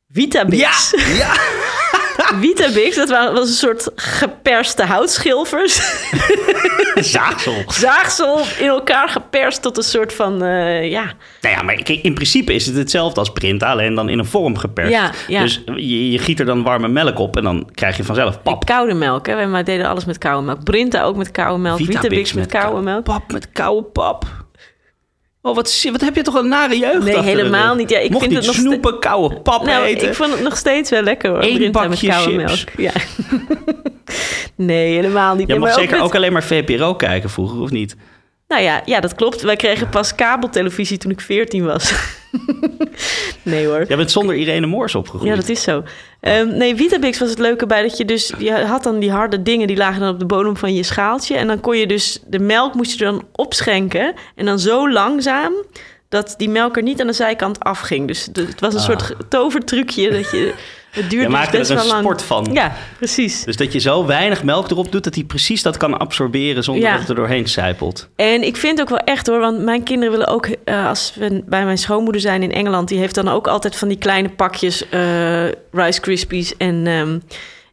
S2: Vitabix.
S1: Ja, ja.
S2: Vitabix, dat wa- was een soort geperste houtschilfers. [laughs]
S1: Zaagsel.
S2: Zaagsel in elkaar geperst tot een soort van, eh, ja...
S1: Nou ja, maar in principe is het hetzelfde als printen, alleen dan in een vorm geperst.
S2: Ja, ja.
S1: Dus je, je giet er dan warme melk op en dan krijg je vanzelf pap.
S2: Koude melk, hè. Wij deden alles met koude melk. Brinta ook met koude melk. Vitabix, met, koude melk.
S1: Pap met koude pap. Oh, wat, wat heb je toch een nare jeugd
S2: Nee,
S1: de
S2: helemaal niet. Ja, ik
S1: Mocht
S2: vind het nog
S1: snoepen, koude pap
S2: Nou,
S1: eten.
S2: ik vond het nog steeds wel lekker hoor.
S1: Eén
S2: met koude
S1: chips.
S2: melk. Ja. [laughs] nee, helemaal niet.
S1: Je
S2: Nee,
S1: mag
S2: maar
S1: zeker
S2: met-
S1: ook alleen maar VPRO kijken vroeger, of niet?
S2: Nou ja, ja, dat klopt. Wij kregen pas kabeltelevisie toen ik 14 was. [laughs] nee hoor.
S1: Jij bent zonder Irene Moors opgegroeid.
S2: Ja, dat is zo. Ehm, nee, Vitabix was het leuke bij dat je dus... Je had dan die harde dingen, die lagen dan op de bodem van je schaaltje. En dan kon je dus... De melk moest je dan opschenken. En dan zo langzaam dat die melk er niet aan de zijkant afging. Dus het was een
S1: Ah.
S2: soort tovertrucje dat je... Het duurde
S1: Je
S2: dus
S1: maakte
S2: best
S1: er een
S2: lang.
S1: sport van.
S2: Ja, precies.
S1: Dus dat je zo weinig melk erop doet dat hij precies dat kan absorberen zonder
S2: Ja.
S1: dat het er doorheen sijpelt.
S2: En ik vind ook wel echt hoor, want mijn kinderen willen ook, eh, als we bij mijn schoonmoeder zijn in Engeland, die heeft dan ook altijd van die kleine pakjes eh, Rice Krispies en, ehm,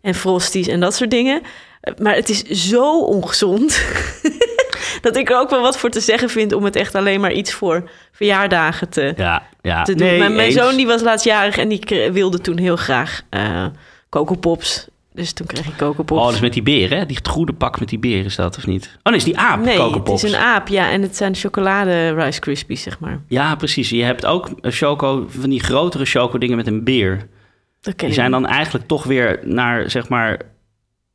S2: en Frosties en dat soort dingen. Eh, Maar het is zo ongezond [laughs] [laughs] dat ik er ook wel wat voor te zeggen vind om het echt alleen maar iets voor verjaardagen te,
S1: Ja, ja.
S2: te doen.
S1: Nee,
S2: mijn mijn zoon die was laatstjarig en die wilde toen heel graag Pops. Dus toen kreeg ik Coco Pops.
S1: Oh, dat is met die beer, hè? Die groene pak met die beer is dat, of niet? Oh, nee, is die aap,
S2: nee, het is een aap, ja. En het zijn chocolade Rice Krispies, zeg maar.
S1: Ja, precies. Je hebt ook choco, van die grotere choco dingen met een beer. Die zijn dan eigenlijk toch weer naar, zeg maar,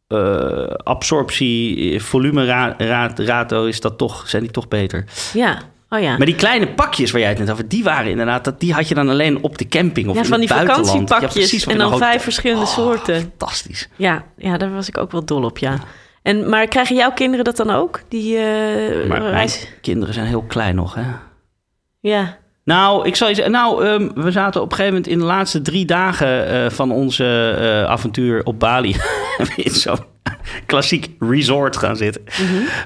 S1: eh, absorptie, eh, volume ra- ra- rato is dat toch, zijn die toch beter.
S2: Ja, oh ja.
S1: Maar die kleine pakjes waar jij het net over, die waren inderdaad, dat, die had je dan alleen op de camping of
S2: ja,
S1: in
S2: van die vakantiepakjes.
S1: Ja,
S2: en dan
S1: hotel.
S2: vijf verschillende
S1: Oh,
S2: soorten.
S1: Fantastisch.
S2: Ja, ja, daar was ik ook wel dol op, ja. En, maar krijgen jouw kinderen dat dan ook? Die eh,
S1: Maar
S2: reis...
S1: kinderen zijn heel klein nog, hè?
S2: Ja,
S1: Nou, ik zal je zeggen, nou, ehm, we zaten op een gegeven moment in de laatste drie dagen eh, van onze eh, avontuur op Bali [laughs] in zo'n klassiek resort gaan zitten.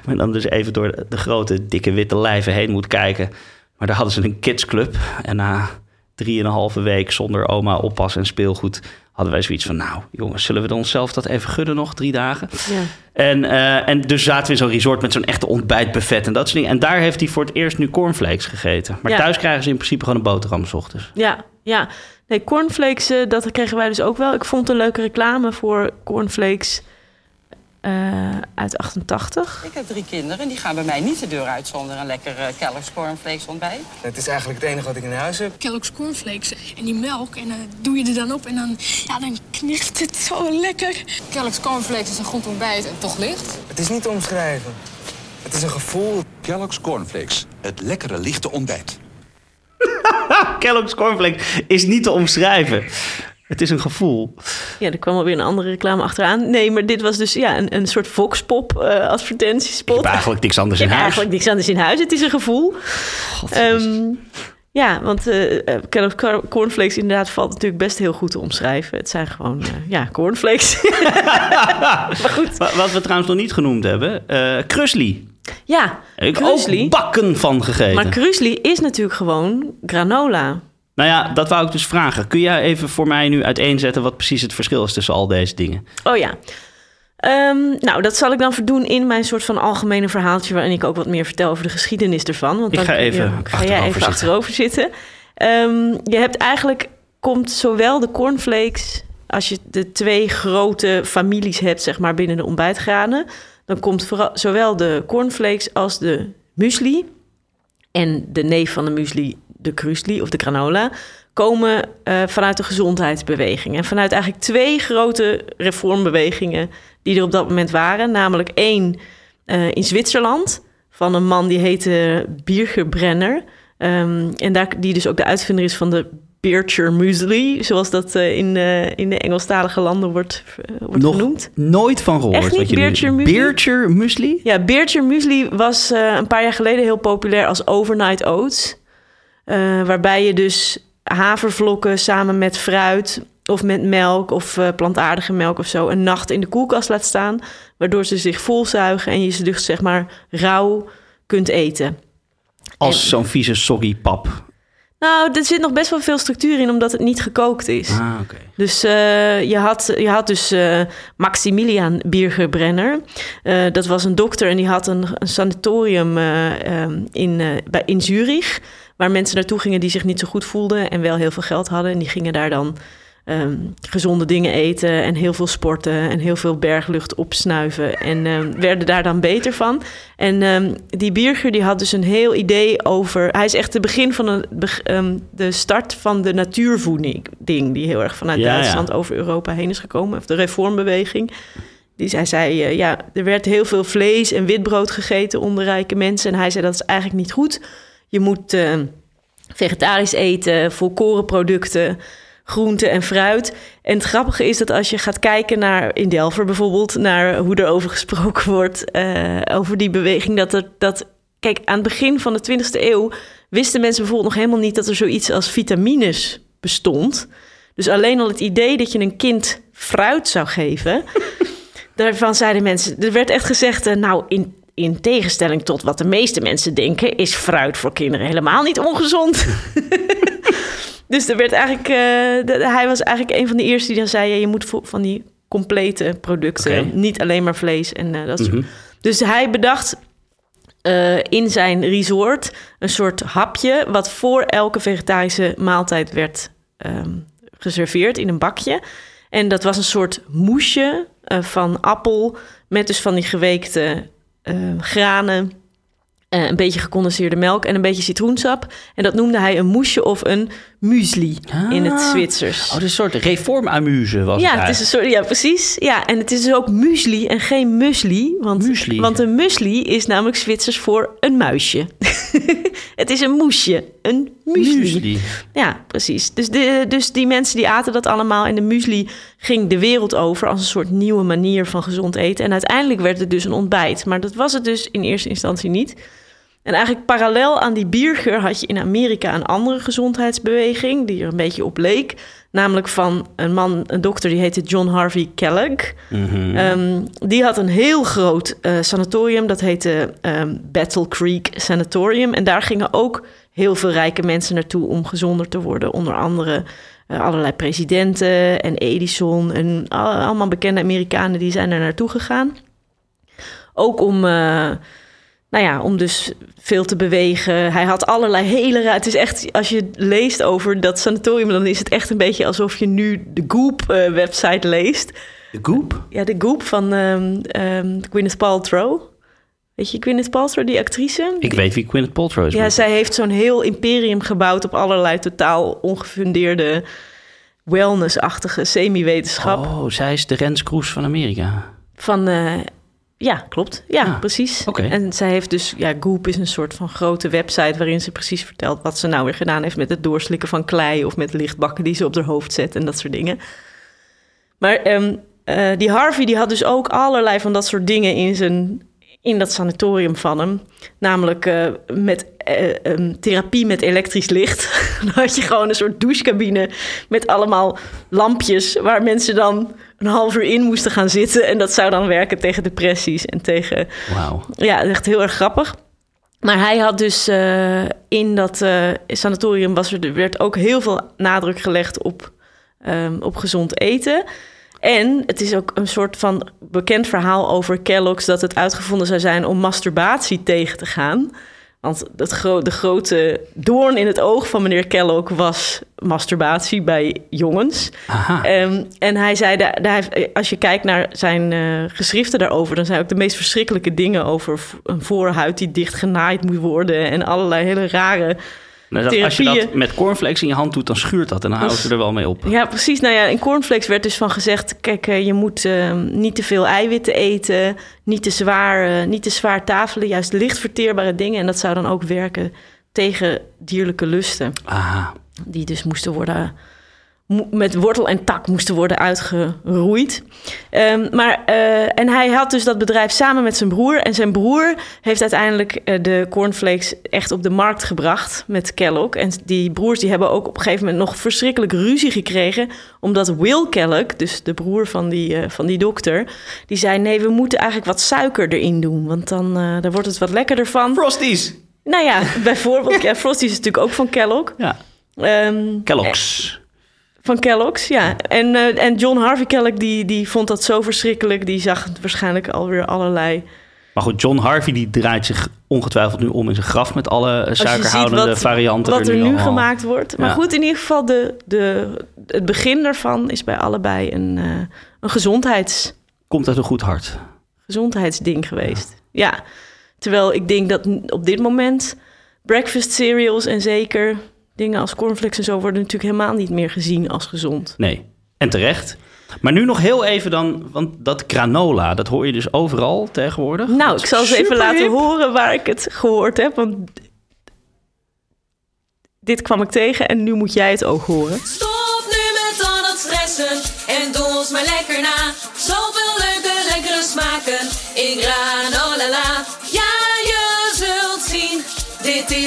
S1: Maar dan dus even door de, de grote, dikke, witte lijven heen moet kijken. Maar daar hadden ze een kidsclub. En na drieënhalve week zonder oma, oppas en speelgoed hadden wij zoiets van, nou jongens, zullen we onszelf dat even gudden nog, drie dagen?
S2: ja.
S1: En, eh, en dus zaten we in zo'n resort met zo'n echte ontbijtbuffet en dat soort dingen. En daar heeft hij voor het eerst nu cornflakes gegeten. Maar
S2: Ja.
S1: thuis krijgen ze in principe gewoon een boterham 's ochtends.
S2: Ja, ja. Nee, cornflakes, eh, dat kregen wij dus ook wel. Ik vond een leuke reclame voor cornflakes eh, uit 88.
S4: Ik heb drie kinderen en die gaan bij mij niet de deur uit zonder een lekker eh, Kellogg's cornflakes ontbijt.
S5: Het is eigenlijk het enige wat ik in huis heb.
S6: Kellogg's cornflakes en die melk. En dan doe je er dan op en dan, ja, dan knikt het zo lekker. Kellogg's cornflakes is een goed ontbijt en toch licht.
S5: Het is niet te omschrijven. Het is een gevoel.
S7: Kellogg's Cornflakes, het lekkere lichte ontbijt. [laughs]
S1: Kellogg's cornflakes is niet te omschrijven. Het is een gevoel.
S2: Ja, er kwam alweer een andere reclame achteraan. Nee, maar dit was dus ja, een, een soort voxpop eh advertentiespot.
S1: Ik heb eigenlijk niks anders in huis.
S2: eigenlijk niks anders in huis. Het is een gevoel. Ehm, ja, want eh eh, cornflakes inderdaad valt natuurlijk best heel goed te omschrijven. Het zijn gewoon, ja, cornflakes. [laughs] maar goed.
S1: Wa- Wat we trouwens nog niet genoemd hebben, eh Krusli.
S2: Ja,
S1: Ik heb
S2: Krusli.
S1: ook bakken van gegeten.
S2: Maar krusli is natuurlijk gewoon granola.
S1: Nou ja, dat wou ik dus vragen. Kun jij even voor mij nu uiteenzetten wat precies het verschil is tussen al deze dingen?
S2: Oh ja. Ehm, nou, dat zal ik dan doen in mijn soort van algemene verhaaltje... waarin ik ook wat meer vertel over de geschiedenis ervan. Want
S1: Ik ga even
S2: ga jij even
S1: zitten.
S2: achterover zitten. Ehm, je hebt eigenlijk... komt zowel de cornflakes... als je de twee grote families hebt, zeg maar, binnen de ontbijtgranen... dan komt vooral, zowel de cornflakes als de muesli... en de neef van de muesli, de krusli of de granola... komen eh, vanuit de gezondheidsbeweging. En vanuit eigenlijk twee grote reformbewegingen... die er op dat moment waren. Namelijk één eh, in Zwitserland... van een man die heette Birger Brenner... Ehm, en daar, die dus ook de uitvinder is van de Bircher Muesli... zoals dat eh, in, eh, in de Engelstalige landen wordt, wordt
S1: Nog
S2: genoemd.
S1: nooit van gehoord.
S2: Echt niet?
S1: wat je
S2: Bircher muesli?
S1: Bircher muesli?
S2: Ja, Beertje Muesli was een paar jaar geleden heel populair als overnight oats. Eh, waarbij je dus havervlokken samen met fruit of met melk of eh, plantaardige melk of zo... een nacht in de koelkast laat staan. Waardoor ze zich volzuigen en je ze dus zeg maar rauw kunt eten.
S1: Als
S2: En-
S1: zo'n vieze soggy pap.
S2: Nou, er zit nog best wel veel structuur in omdat het niet gekookt is.
S1: Ah, oké.
S2: Dus eh, je, had, je had dus eh, Maximilian Biergerbrenner. Dat was een dokter en die had een, een sanatorium eh, ehm, in, bij, in Zurich... waar mensen naartoe gingen die zich niet zo goed voelden... en wel heel veel geld hadden. En die gingen daar dan ehm, gezonde dingen eten en heel veel sporten... en heel veel berglucht opsnuiven en ehm, werden daar dan beter van. En ehm, die Bierger die had dus een heel idee over... Hij is echt het begin van een, de start van de natuurvoeding... ding die heel erg vanuit
S1: Ja, ja.
S2: Duitsland over Europa heen is gekomen. Of de reformbeweging. Die zij zei, eh, ja, er werd heel veel vlees en witbrood gegeten onder rijke mensen. En hij zei, dat is eigenlijk niet goed. Je moet eh, vegetarisch eten, volkoren producten, groente en fruit. En het grappige is dat als je gaat kijken naar, in Delver bijvoorbeeld... naar hoe er over gesproken wordt, eh, over die beweging... dat er, dat, kijk, aan het begin van de 20e eeuw... wisten mensen bijvoorbeeld nog helemaal niet... dat er zoiets als vitamines bestond... Dus alleen al het idee dat je een kind fruit zou geven. [laughs] daarvan zeiden mensen. Er werd echt gezegd. eh, nou, in, in tegenstelling tot wat de meeste mensen denken. is fruit voor kinderen helemaal niet ongezond. [laughs] dus er werd eigenlijk. eh, de- hij was eigenlijk een van de eerste die dan zei. ja, je moet van die complete producten. Niet alleen maar vlees en eh, dat soort.
S1: Mhm.
S2: Dus hij bedacht eh, in zijn resort een soort hapje... wat voor elke vegetarische maaltijd werd ehm, geserveerd in een bakje. En dat was een soort moesje van appel met dus van die geweekte eh, granen, eh, een beetje gecondenseerde melk en een beetje citroensap. En dat noemde hij een moesje of een muesli in het
S1: Ah.
S2: Zwitsers.
S1: Oh, dus een soort reformamuse was
S2: Ja,
S1: het
S2: het is een soort, ja, precies. Ja, en het is dus ook muesli en geen musli. Want,
S1: Muesli.
S2: want een musli is namelijk Zwitsers voor een muisje. [laughs] het is een moesje, een muesli.
S1: Muesli.
S2: Ja, precies. Dus, de, dus die mensen die aten dat allemaal en de muesli ging de wereld over als een soort nieuwe manier van gezond eten. En uiteindelijk werd het dus een ontbijt. Maar dat was het dus in eerste instantie niet. En eigenlijk parallel aan die biergeur had je in Amerika een andere gezondheidsbeweging die er een beetje op leek. Namelijk van een man, een dokter, die heette John Harvey Kellogg.
S1: Mhm.
S2: Ehm, die had een heel groot eh, sanatorium, dat heette ehm, Battle Creek Sanatorium. En daar gingen ook heel veel rijke mensen naartoe om gezonder te worden. Onder andere allerlei presidenten en Edison en al- allemaal bekende Amerikanen die zijn er naartoe gegaan. Ook om, eh, nou ja, om dus veel te bewegen. Hij had allerlei hele... Het is echt, als je leest over dat sanatorium... dan is het echt een beetje alsof je nu de Goop-website leest.
S1: De Goop?
S2: Ja, de Goop van ehm ehm Gwyneth Paltrow. Weet je Gwyneth Paltrow, die actrice?
S1: Ik weet wie Gwyneth Paltrow is.
S2: Ja,
S1: maar-
S2: zij heeft zo'n heel imperium gebouwd... op allerlei totaal ongefundeerde wellness-achtige semi-wetenschap.
S1: Oh, zij is de Rens Kroes van Amerika.
S2: Van, eh, ja, klopt. Ja,
S1: Ah,
S2: precies. En zij heeft dus, ja, Goop is een soort van grote website waarin ze precies vertelt wat ze nou weer gedaan heeft met het doorslikken van klei of met lichtbakken die ze op haar hoofd zet en dat soort dingen. Maar ehm, eh, die Harvey die had dus ook allerlei van dat soort dingen in zijn in dat sanatorium van hem. Namelijk eh, met eh, een therapie met elektrisch licht. [laughs] dan had je gewoon een soort douchecabine met allemaal lampjes... waar mensen dan een half uur in moesten gaan zitten. En dat zou dan werken tegen depressies en tegen...
S1: Wauw.
S2: Ja, echt heel erg grappig. Maar hij had dus eh, in dat sanatorium was er, er werd ook heel veel nadruk gelegd op, ehm, op gezond eten. En het is ook een soort van bekend verhaal over Kellogg's dat het uitgevonden zou zijn om masturbatie tegen te gaan. Want gro- de grote doorn in het oog van meneer Kellogg was masturbatie bij jongens. Ehm, en hij zei, daar, daar heeft- als je kijkt naar zijn eh, geschriften daarover, dan zijn ook de meest verschrikkelijke dingen over een voorhuid die dicht genaaid moet worden en allerlei hele rare.
S1: Nou, dat- als je dat met cornflakes in je hand doet, dan schuurt dat en dan houden ze er wel mee op.
S2: Ja, precies. Nou ja, in cornflakes werd dus van gezegd: kijk, eh, je moet ehm, niet te veel eiwitten eten, niet te zwaar, eh, niet te zwaar tafelen, juist licht verteerbare dingen. En dat zou dan ook werken tegen dierlijke lusten.
S1: Aha.
S2: die dus moesten worden met wortel en tak moesten worden uitgeroeid. Ehm, maar, eh, en hij had dus dat bedrijf samen met zijn broer. En zijn broer heeft uiteindelijk eh, de cornflakes echt op de markt gebracht met Kellogg. En die broers die hebben ook op een gegeven moment nog verschrikkelijk ruzie gekregen. Omdat Will Kellogg, dus de broer van die, eh, van die dokter, die zei: nee, we moeten eigenlijk wat suiker erin doen. Want dan, eh, dan wordt het wat lekkerder van.
S1: Frosties.
S2: Nou ja, [laughs] bijvoorbeeld, ja, Frosties is natuurlijk ook van Kellogg.
S1: Ja.
S2: Ehm,
S1: Kellogg's.
S2: Van Kellogg's, ja. En, eh, en John Harvey Kellogg, die, die vond dat zo verschrikkelijk. Die zag waarschijnlijk alweer allerlei...
S1: Maar goed, John Harvey die draait zich ongetwijfeld nu om in zijn graf met alle eh, suikerhoudende
S2: wat,
S1: varianten.
S2: wat er nu
S1: allemaal.
S2: gemaakt wordt. Maar
S1: Ja.
S2: goed, in ieder geval, de, de, het begin daarvan is bij allebei een, eh, een gezondheids,
S1: Komt uit een goed hart.
S2: gezondheidsding geweest. Ja. Terwijl ik denk dat op dit moment breakfast cereals en zeker dingen als cornflakes en zo worden natuurlijk helemaal niet meer gezien als gezond.
S1: Nee. En terecht. Maar nu nog heel even dan, want dat granola, dat hoor je dus overal tegenwoordig.
S2: Nou, ik zal eens even laten horen waar ik het gehoord heb. Want dit kwam ik tegen en nu moet jij het ook horen.
S8: Stop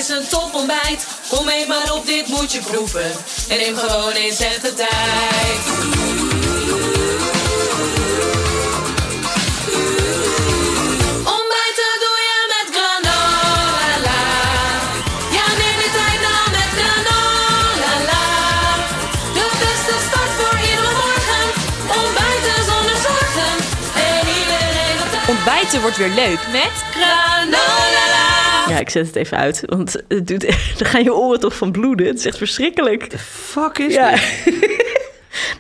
S8: is een topontbijt. Kom eet maar op, dit moet je proeven. En neem gewoon eens even tijd. Ontbijten doe je met granola. Ja, neem de tijd nou met granola. De beste start voor iedere morgen. Ontbijten zonder zorgen. En iedereen op tijd.
S9: Ontbijten wordt weer leuk met
S8: Granola.
S2: Ja, ik zet het even uit, want het doet, [laughs] dan gaan je oren toch van bloeden. Het is echt verschrikkelijk.
S1: Fuck is
S2: Ja.
S1: dit? [laughs]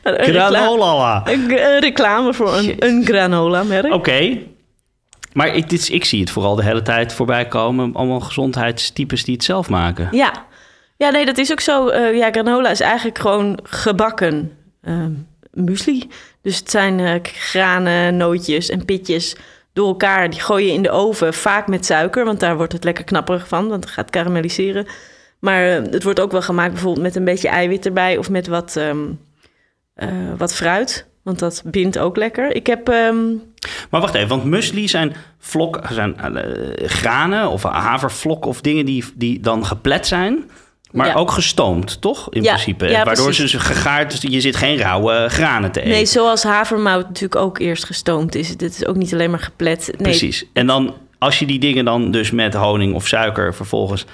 S2: Een recla-
S1: Granola.
S2: Een, een reclame voor een, een granola-merk.
S1: Oké. Maar ik, dit, is- ik zie het vooral de hele tijd voorbij komen. Allemaal gezondheidstypes die het zelf maken.
S2: Ja. ja, nee, dat is ook zo. Eh, ja, granola is eigenlijk gewoon gebakken ehm muesli. Dus het zijn eh, granen, nootjes en pitjes door elkaar. Die gooi je in de oven, vaak met suiker, want daar wordt het lekker knapperig van, want het gaat karamelliseren. Maar eh, het wordt ook wel gemaakt bijvoorbeeld met een beetje eiwit erbij of met wat, ehm, eh, wat fruit. Want dat bindt ook lekker. Ik heb ehm,
S1: Maar wacht even, want muesli zijn, vlok, zijn eh, granen of havervlok of dingen die, die dan geplet zijn. Maar
S2: Ja.
S1: ook gestoomd, toch? In
S2: Ja,
S1: principe.
S2: ja,
S1: Waardoor
S2: precies.
S1: ze gegaard, dus je zit geen rauwe granen te eten.
S2: Nee, zoals havermout natuurlijk ook eerst gestoomd is. Dit is ook niet alleen maar geplet. Nee,
S1: Precies. En dan, als je die dingen dan dus met honing of suiker vervolgens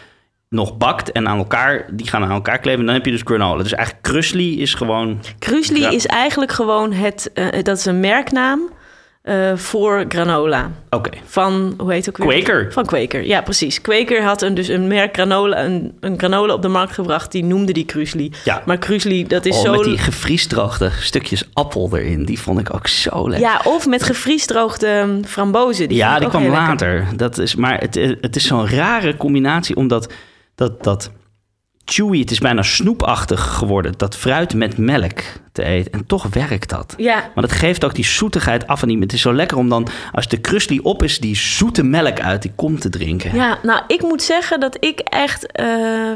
S1: nog bakt en aan elkaar, die gaan aan elkaar kleven, dan heb je dus granola. Dus eigenlijk krusli is gewoon...
S2: Krusli is eigenlijk gewoon het, eh, dat is een merknaam eh, voor granola.
S1: Oké.
S2: Van, hoe heet het ook weer?
S1: Quaker.
S2: Van Quaker, ja precies. Quaker had een, dus een merk granola, een, een granola op de markt gebracht, die noemde die krusli.
S1: Ja.
S2: Maar krusli, dat is
S1: Oh,
S2: zo...
S1: met die gevriesdroogde stukjes appel erin. Die vond ik ook zo lekker.
S2: Ja, of met gevriesdroogde ehm, frambozen. Die
S1: ja, die kwam
S2: lekker.
S1: later. Dat is, maar het, eh, het is zo'n rare combinatie, omdat dat, dat chewy, het is bijna snoepachtig geworden, dat fruit met melk te eten. En toch werkt dat.
S2: Ja,
S1: Maar dat geeft ook die zoetigheid af en die. Het is zo lekker om dan, als de krusli op is, die zoete melk uit die kom te drinken.
S2: Ja, nou, ik moet zeggen dat ik echt eh,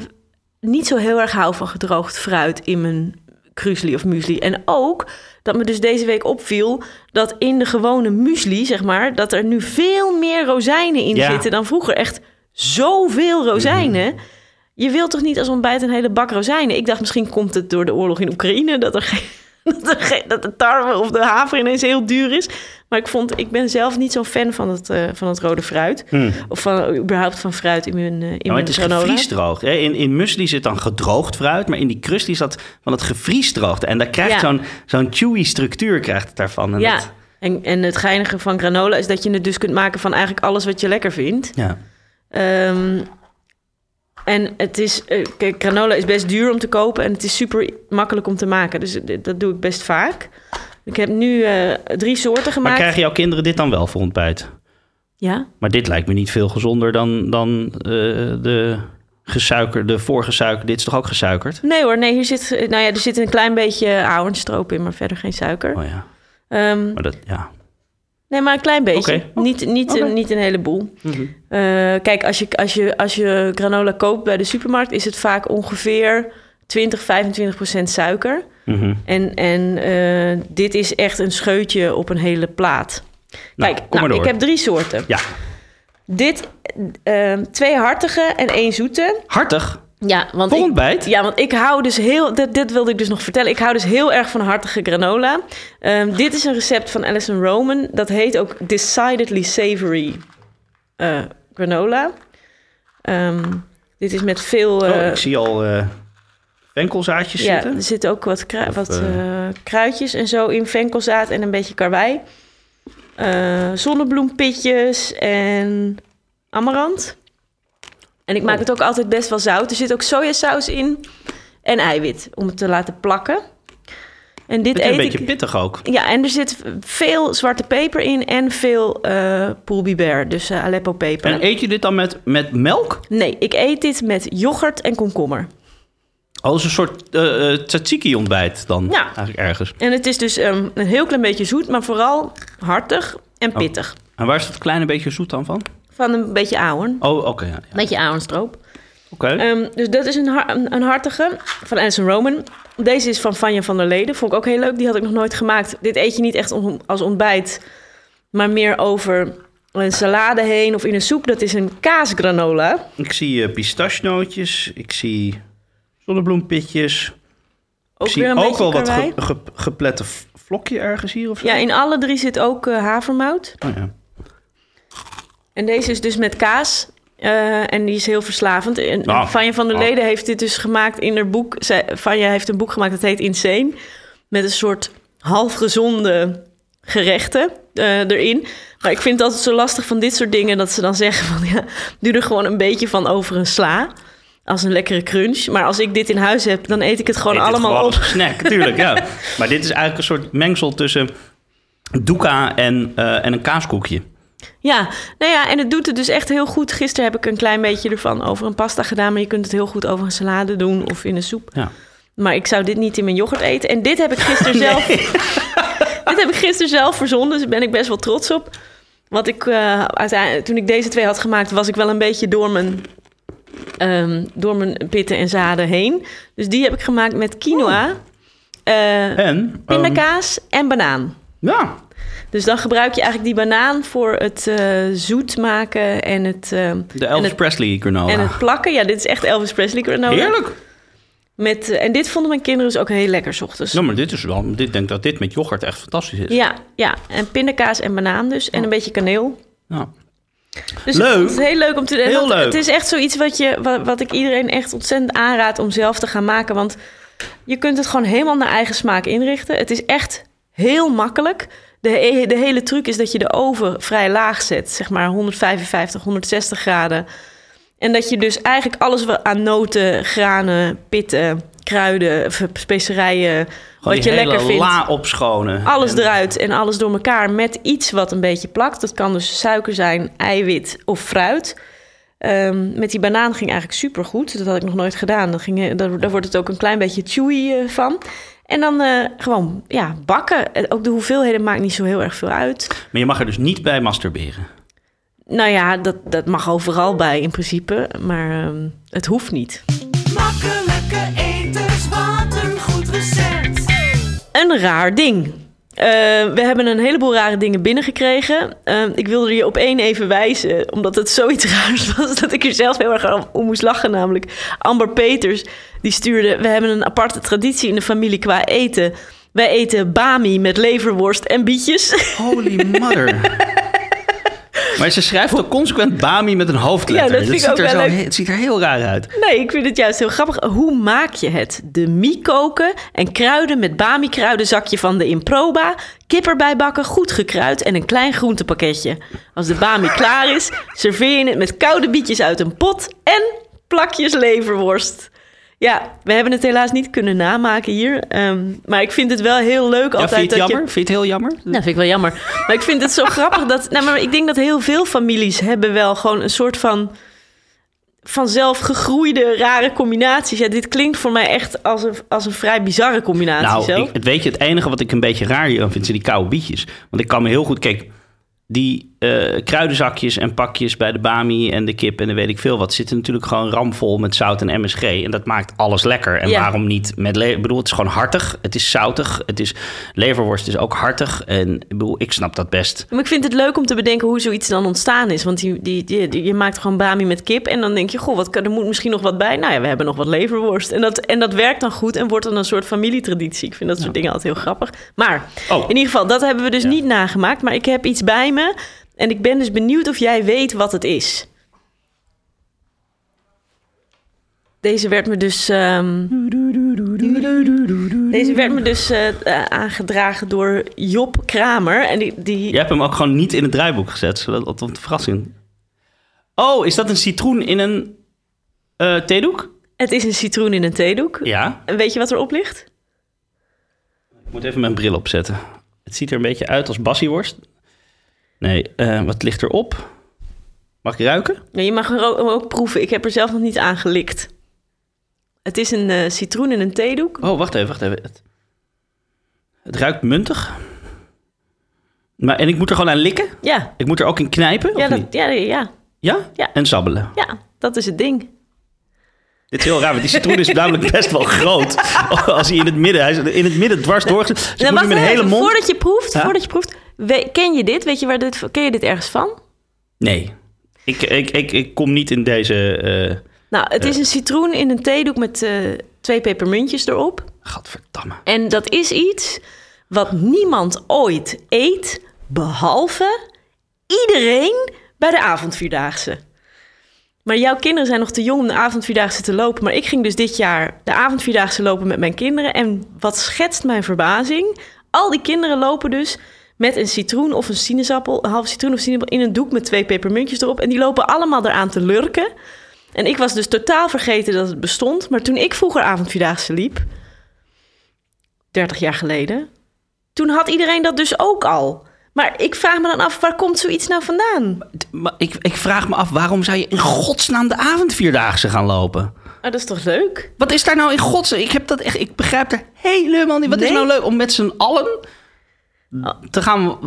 S2: niet zo heel erg hou van gedroogd fruit in mijn krusli of muesli. En ook dat me dus deze week opviel dat in de gewone muesli, zeg maar, dat er nu veel meer rozijnen in
S1: Ja.
S2: zitten dan vroeger. Echt zoveel rozijnen. Je wilt toch niet als ontbijt een hele bak rozijnen? Ik dacht misschien komt het door de oorlog in Oekraïne dat er geen [laughs] dat, er geen- dat de tarwe of de haver ineens heel duur is. Maar ik vond, ik ben zelf niet zo'n fan van het, eh, van het rode fruit. Of van, überhaupt van fruit in mijn, in
S1: Nou,
S2: mijn
S1: het is
S2: granola.
S1: gevriesdroogd. hè. In, in muesli zit dan gedroogd fruit, maar in die krusli zat van het gevriesdroogde. En daar krijgt
S2: Ja.
S1: zo'n zo'n chewy structuur krijgt het daarvan. En
S2: Ja,
S1: dat-
S2: en, en het geinige van granola is dat je het dus kunt maken van eigenlijk alles wat je lekker vindt.
S1: ja.
S2: Ehm, en het is, eh, kijk, granola is best duur om te kopen en het is super makkelijk om te maken. Dus dit- dat doe ik best vaak. Ik heb nu eh, drie soorten
S1: Maar
S2: gemaakt.
S1: krijgen jouw kinderen dit dan wel voor ontbijt?
S2: Ja,
S1: Maar dit lijkt me niet veel gezonder dan, dan eh, de gesuikerde, voorgesuikerd. Dit is toch ook gesuikerd?
S2: nee hoor, nee, hier zit, nou ja, er zit een klein beetje ahornstroop in, maar verder geen suiker.
S1: Oh ja,
S2: Ehm,
S1: maar dat, ja.
S2: Nee, maar een klein beetje. Niet, niet,
S1: Oké.
S2: niet een heleboel. Eh, kijk, als je, als, je, als je granola koopt bij de supermarkt... is het vaak ongeveer 20, 25 procent suiker.
S1: Mhm.
S2: En, en eh, dit is echt een scheutje op een hele plaat.
S1: Nou,
S2: Kijk, nou, ik heb drie soorten.
S1: Ja,
S2: Dit, eh, twee hartige en één zoete.
S1: hartig.
S2: Ja, want
S1: Voor
S2: ik,
S1: ontbijt?
S2: ja, want ik hou dus heel... Dit, dit wilde ik dus nog vertellen. Ik hou dus heel erg van hartige granola. Ehm, dit is een recept van Alison Roman. Dat heet ook Decidedly Savory eh, granola. Ehm, dit is met veel...
S1: oh,
S2: eh,
S1: ik zie al eh venkelzaadjes
S2: ja,
S1: zitten.
S2: er zitten ook wat, wat kruidjes en zo in. Venkelzaad en een beetje karwei. Zonnebloempitjes en amarant. En ik maak
S1: Oh.
S2: het ook altijd best wel zout. Er zit ook sojasaus in en eiwit om het te laten plakken. En dit
S1: is een
S2: eet
S1: beetje
S2: ik...
S1: pittig ook.
S2: Ja, en er zit veel zwarte peper in en veel poolbiber, dus eh, Aleppo peper.
S1: En eet je dit dan met, met melk?
S2: Nee, ik eet dit met yoghurt en komkommer.
S1: Als een soort eh, tzatziki ontbijt dan
S2: Ja.
S1: eigenlijk ergens.
S2: En het is dus ehm, een heel klein beetje zoet, maar vooral hartig en
S1: Oh.
S2: pittig.
S1: En waar is dat kleine beetje zoet dan van?
S2: Van een beetje ahorn.
S1: Oh, oké. ja, ja.
S2: Een beetje ahornstroop.
S1: Oké.
S2: Ehm, dus dat is een, har- een, een hartige van Alison Roman. Deze is van Vanja van der Leden. Vond ik ook heel leuk. Die had ik nog nooit gemaakt. Dit eet je niet echt als ontbijt, maar meer over een salade heen of in een soep. Dat is een kaasgranola.
S1: Ik zie eh pistachenootjes. Ik zie zonnebloempitjes.
S2: Ook
S1: ik zie
S2: weer een
S1: ook
S2: beetje
S1: wel wat
S2: karwei.
S1: ge, ge- geplette vlokje ergens hier of zo.
S2: Ja, in alle drie zit ook eh, havermout.
S1: Oh, ja.
S2: En deze is dus met kaas. eh, en die is heel verslavend. En
S1: Ah.
S2: Vanja van der
S1: Ah.
S2: Leden heeft dit dus gemaakt in haar boek. Zij, Vanja heeft een boek gemaakt dat heet Insane. Met een soort halfgezonde gerechten eh, erin. Maar ik vind het altijd zo lastig van dit soort dingen... dat ze dan zeggen van... [laughs] ja, doe er gewoon een beetje van over een sla. als een lekkere crunch. Maar als ik dit in huis heb, dan eet ik het gewoon
S1: Eet het
S2: allemaal
S1: gewoon
S2: op.
S1: als snack, tuurlijk, ja. [laughs] Maar dit is eigenlijk een soort mengsel tussen doeka en, eh, en een kaaskoekje.
S2: Ja, nou ja, en het doet het dus echt heel goed. Gisteren heb ik een klein beetje ervan over een pasta gedaan, maar je kunt het heel goed over een salade doen of in een soep.
S1: Ja.
S2: Maar ik zou dit niet in mijn yoghurt eten. En dit heb ik gisteren [laughs] zelf. [laughs] dit heb ik gisteren zelf verzonnen, dus daar ben ik best wel trots op. Want ik, eh, uiteindelijk, toen ik deze twee had gemaakt, was ik wel een beetje door mijn, ehm, door mijn pitten en zaden heen. Dus die heb ik gemaakt met quinoa, eh,
S1: En? ehm,
S2: pindakaas en banaan.
S1: ja,
S2: Dus dan gebruik je eigenlijk die banaan voor het eh, zoet maken en het, eh,
S1: de Elvis
S2: het,
S1: Presley granola.
S2: en het plakken. Ja, dit is echt Elvis Presley granola.
S1: Heerlijk.
S2: Met, eh, en dit vonden mijn kinderen dus ook heel lekker 's ochtends.
S1: Nou, maar dit is wel, dit denk dat dit met yoghurt echt fantastisch is.
S2: Ja, ja, en pindakaas en banaan dus. En een beetje kaneel.
S1: Ja.
S2: Dus
S1: Leuk.
S2: Het is heel leuk om te doen.
S1: Heel
S2: Want
S1: leuk.
S2: Het is echt zoiets wat, je, wat, wat ik iedereen echt ontzettend aanraad om zelf te gaan maken. Want je kunt het gewoon helemaal naar eigen smaak inrichten. Het is echt heel makkelijk. De, de hele truc is dat je de oven vrij laag zet. Zeg maar 155, 160 graden. En dat je dus eigenlijk alles wat aan noten, granen, pitten, kruiden, specerijen...
S1: Gewoon
S2: wat je lekker vindt.
S1: la opschonen.
S2: Alles
S1: En-
S2: eruit en alles door elkaar met iets wat een beetje plakt. Dat kan dus suiker zijn, eiwit of fruit. Ehm, met die banaan ging eigenlijk super goed. Dat had ik nog nooit gedaan. Dan ging, daar, daar wordt het ook een klein beetje chewy eh, van. En dan eh, gewoon ja, bakken. Eh, Ook de hoeveelheden maakt niet zo heel erg veel uit.
S1: Maar je mag er dus niet bij masturberen.
S2: Nou ja, dat, dat mag overal bij in principe. Maar ehm, het hoeft niet.
S8: Makkelijke eters, wat een goed recept.
S2: Een raar ding. Eh, we hebben een heleboel rare dingen binnengekregen. Eh, ik wilde je op één even wijzen, omdat het zoiets [laughs] raars was dat ik er zelf heel erg om- om moest lachen. Namelijk Amber Peters, die stuurde... We hebben een aparte traditie in de familie qua eten. Wij eten bami met leverworst en bietjes.
S1: Holy mother. [laughs] maar ze schrijft ook consequent Bami met een hoofdletter.
S2: Ja, dat vind ik
S1: ziet
S2: ook
S1: er
S2: wel
S1: zo,
S2: leuk.
S1: he- Het ziet er heel raar uit.
S2: Nee, ik vind het juist heel grappig. Hoe maak je het? De mie koken en kruiden met bami kruidenzakje van de Improba. Kip erbij bakken, goed gekruid en een klein groentepakketje. Als de bami klaar is, [laughs] serveer je het met koude bietjes uit een pot en plakjes leverworst. Ja, we hebben het helaas niet kunnen namaken hier. ehm, maar ik vind het wel heel leuk
S1: Ja,
S2: altijd
S1: vind je het
S2: dat
S1: jammer?
S2: je...
S1: Vind je het heel jammer?
S2: Nou, vind ik wel jammer. Maar ik vind het zo [laughs] grappig dat... Nou, maar ik denk dat heel veel families hebben wel gewoon een soort van... vanzelf gegroeide rare combinaties. Ja, dit klinkt voor mij echt als een, als een vrij bizarre combinatie
S1: Nou,
S2: zo.
S1: ik, het weet je, het enige wat ik een beetje raar hier aan vind, zijn die koude bietjes. Want ik kan me heel goed, kijk, die eh, kruidenzakjes en pakjes bij de bami en de kip en de weet ik veel wat, zitten natuurlijk gewoon ramvol met zout en MSG. En dat maakt alles lekker. En
S2: Ja.
S1: waarom niet met le- Ik bedoel, het is gewoon hartig, het is zoutig, het is leverworst is ook hartig. En ik bedoel, ik snap dat best.
S2: Maar ik vind het leuk om te bedenken hoe zoiets dan ontstaan is. Want die, die, die, die- je maakt gewoon bami met kip. En dan denk je, goh, wat, kan- er moet misschien nog wat bij. Nou ja, we hebben nog wat leverworst. En dat, en dat werkt dan goed en wordt dan een soort familietraditie. Ik vind dat soort dingen altijd heel grappig. Maar
S1: Oh.
S2: in ieder geval, dat hebben we dus
S1: Ja.
S2: niet nagemaakt. Maar ik heb iets bij me. En ik ben dus benieuwd of jij weet wat het is. Deze werd me dus... ehm, deze werd me dus eh, eh, aangedragen door Job Kramer. En die, die,
S1: Je hebt hem ook gewoon niet in het draaiboek gezet, zodat dat een verrassing. Oh, is dat een citroen in een eh, theedoek?
S2: Het is een citroen in een theedoek.
S1: Ja.
S2: En weet je wat erop ligt?
S1: Ik moet even mijn bril opzetten. Het ziet er een beetje uit als bassieworst. Nee, eh, wat ligt erop? Mag ik ruiken?
S2: Ja, je mag er ook, ook proeven. Ik heb er zelf nog niet aan gelikt. Het is een eh, citroen in een theedoek.
S1: Oh, wacht even, wacht even. Het, het ruikt muntig. Maar, en ik moet er gewoon aan likken?
S2: Ja,
S1: Ik moet er ook in knijpen?
S2: ja, dat, ja, ja,
S1: Ja?
S2: Ja.
S1: En sabbelen.
S2: ja, dat is het ding.
S1: Dit is heel raar, want die citroen is namelijk [laughs] best wel groot. Als hij in het midden, hij is in het midden dwars doorgezet. Dus
S2: Nou, wacht
S1: hem hele mond...
S2: Voordat je proeft,
S1: Ja?
S2: voordat je proeft we- ken je dit? Weet je waar dit, ken je dit ergens van?
S1: Nee. Ik, ik, ik, ik kom niet in deze... eh
S2: Nou, het is een citroen in een theedoek met eh, twee pepermuntjes erop.
S1: Gadverdamme.
S2: En dat is iets wat niemand ooit eet, behalve iedereen bij de avondvierdaagse. Maar jouw kinderen zijn nog te jong om de avondvierdaagse te lopen. Maar ik ging dus dit jaar de avondvierdaagse lopen met mijn kinderen. En wat schetst mijn verbazing? Al die kinderen lopen dus met een citroen of een sinaasappel, een halve citroen of sinaasappel in een doek met twee pepermuntjes erop. En die lopen allemaal eraan te lurken. En ik was dus totaal vergeten dat het bestond. Maar toen ik vroeger avondvierdaagse liep, 30 jaar geleden, toen had iedereen dat dus ook al. Maar ik vraag me dan af, waar komt zoiets nou vandaan?
S1: Maar ik, ik vraag me af, waarom zou je in godsnaam de avondvierdaagse gaan lopen?
S2: Oh, dat is toch leuk?
S1: Wat is daar nou in godsnaam? Ik, heb dat echt, ik begrijp er helemaal niet. Wat is nou leuk om met z'n allen te gaan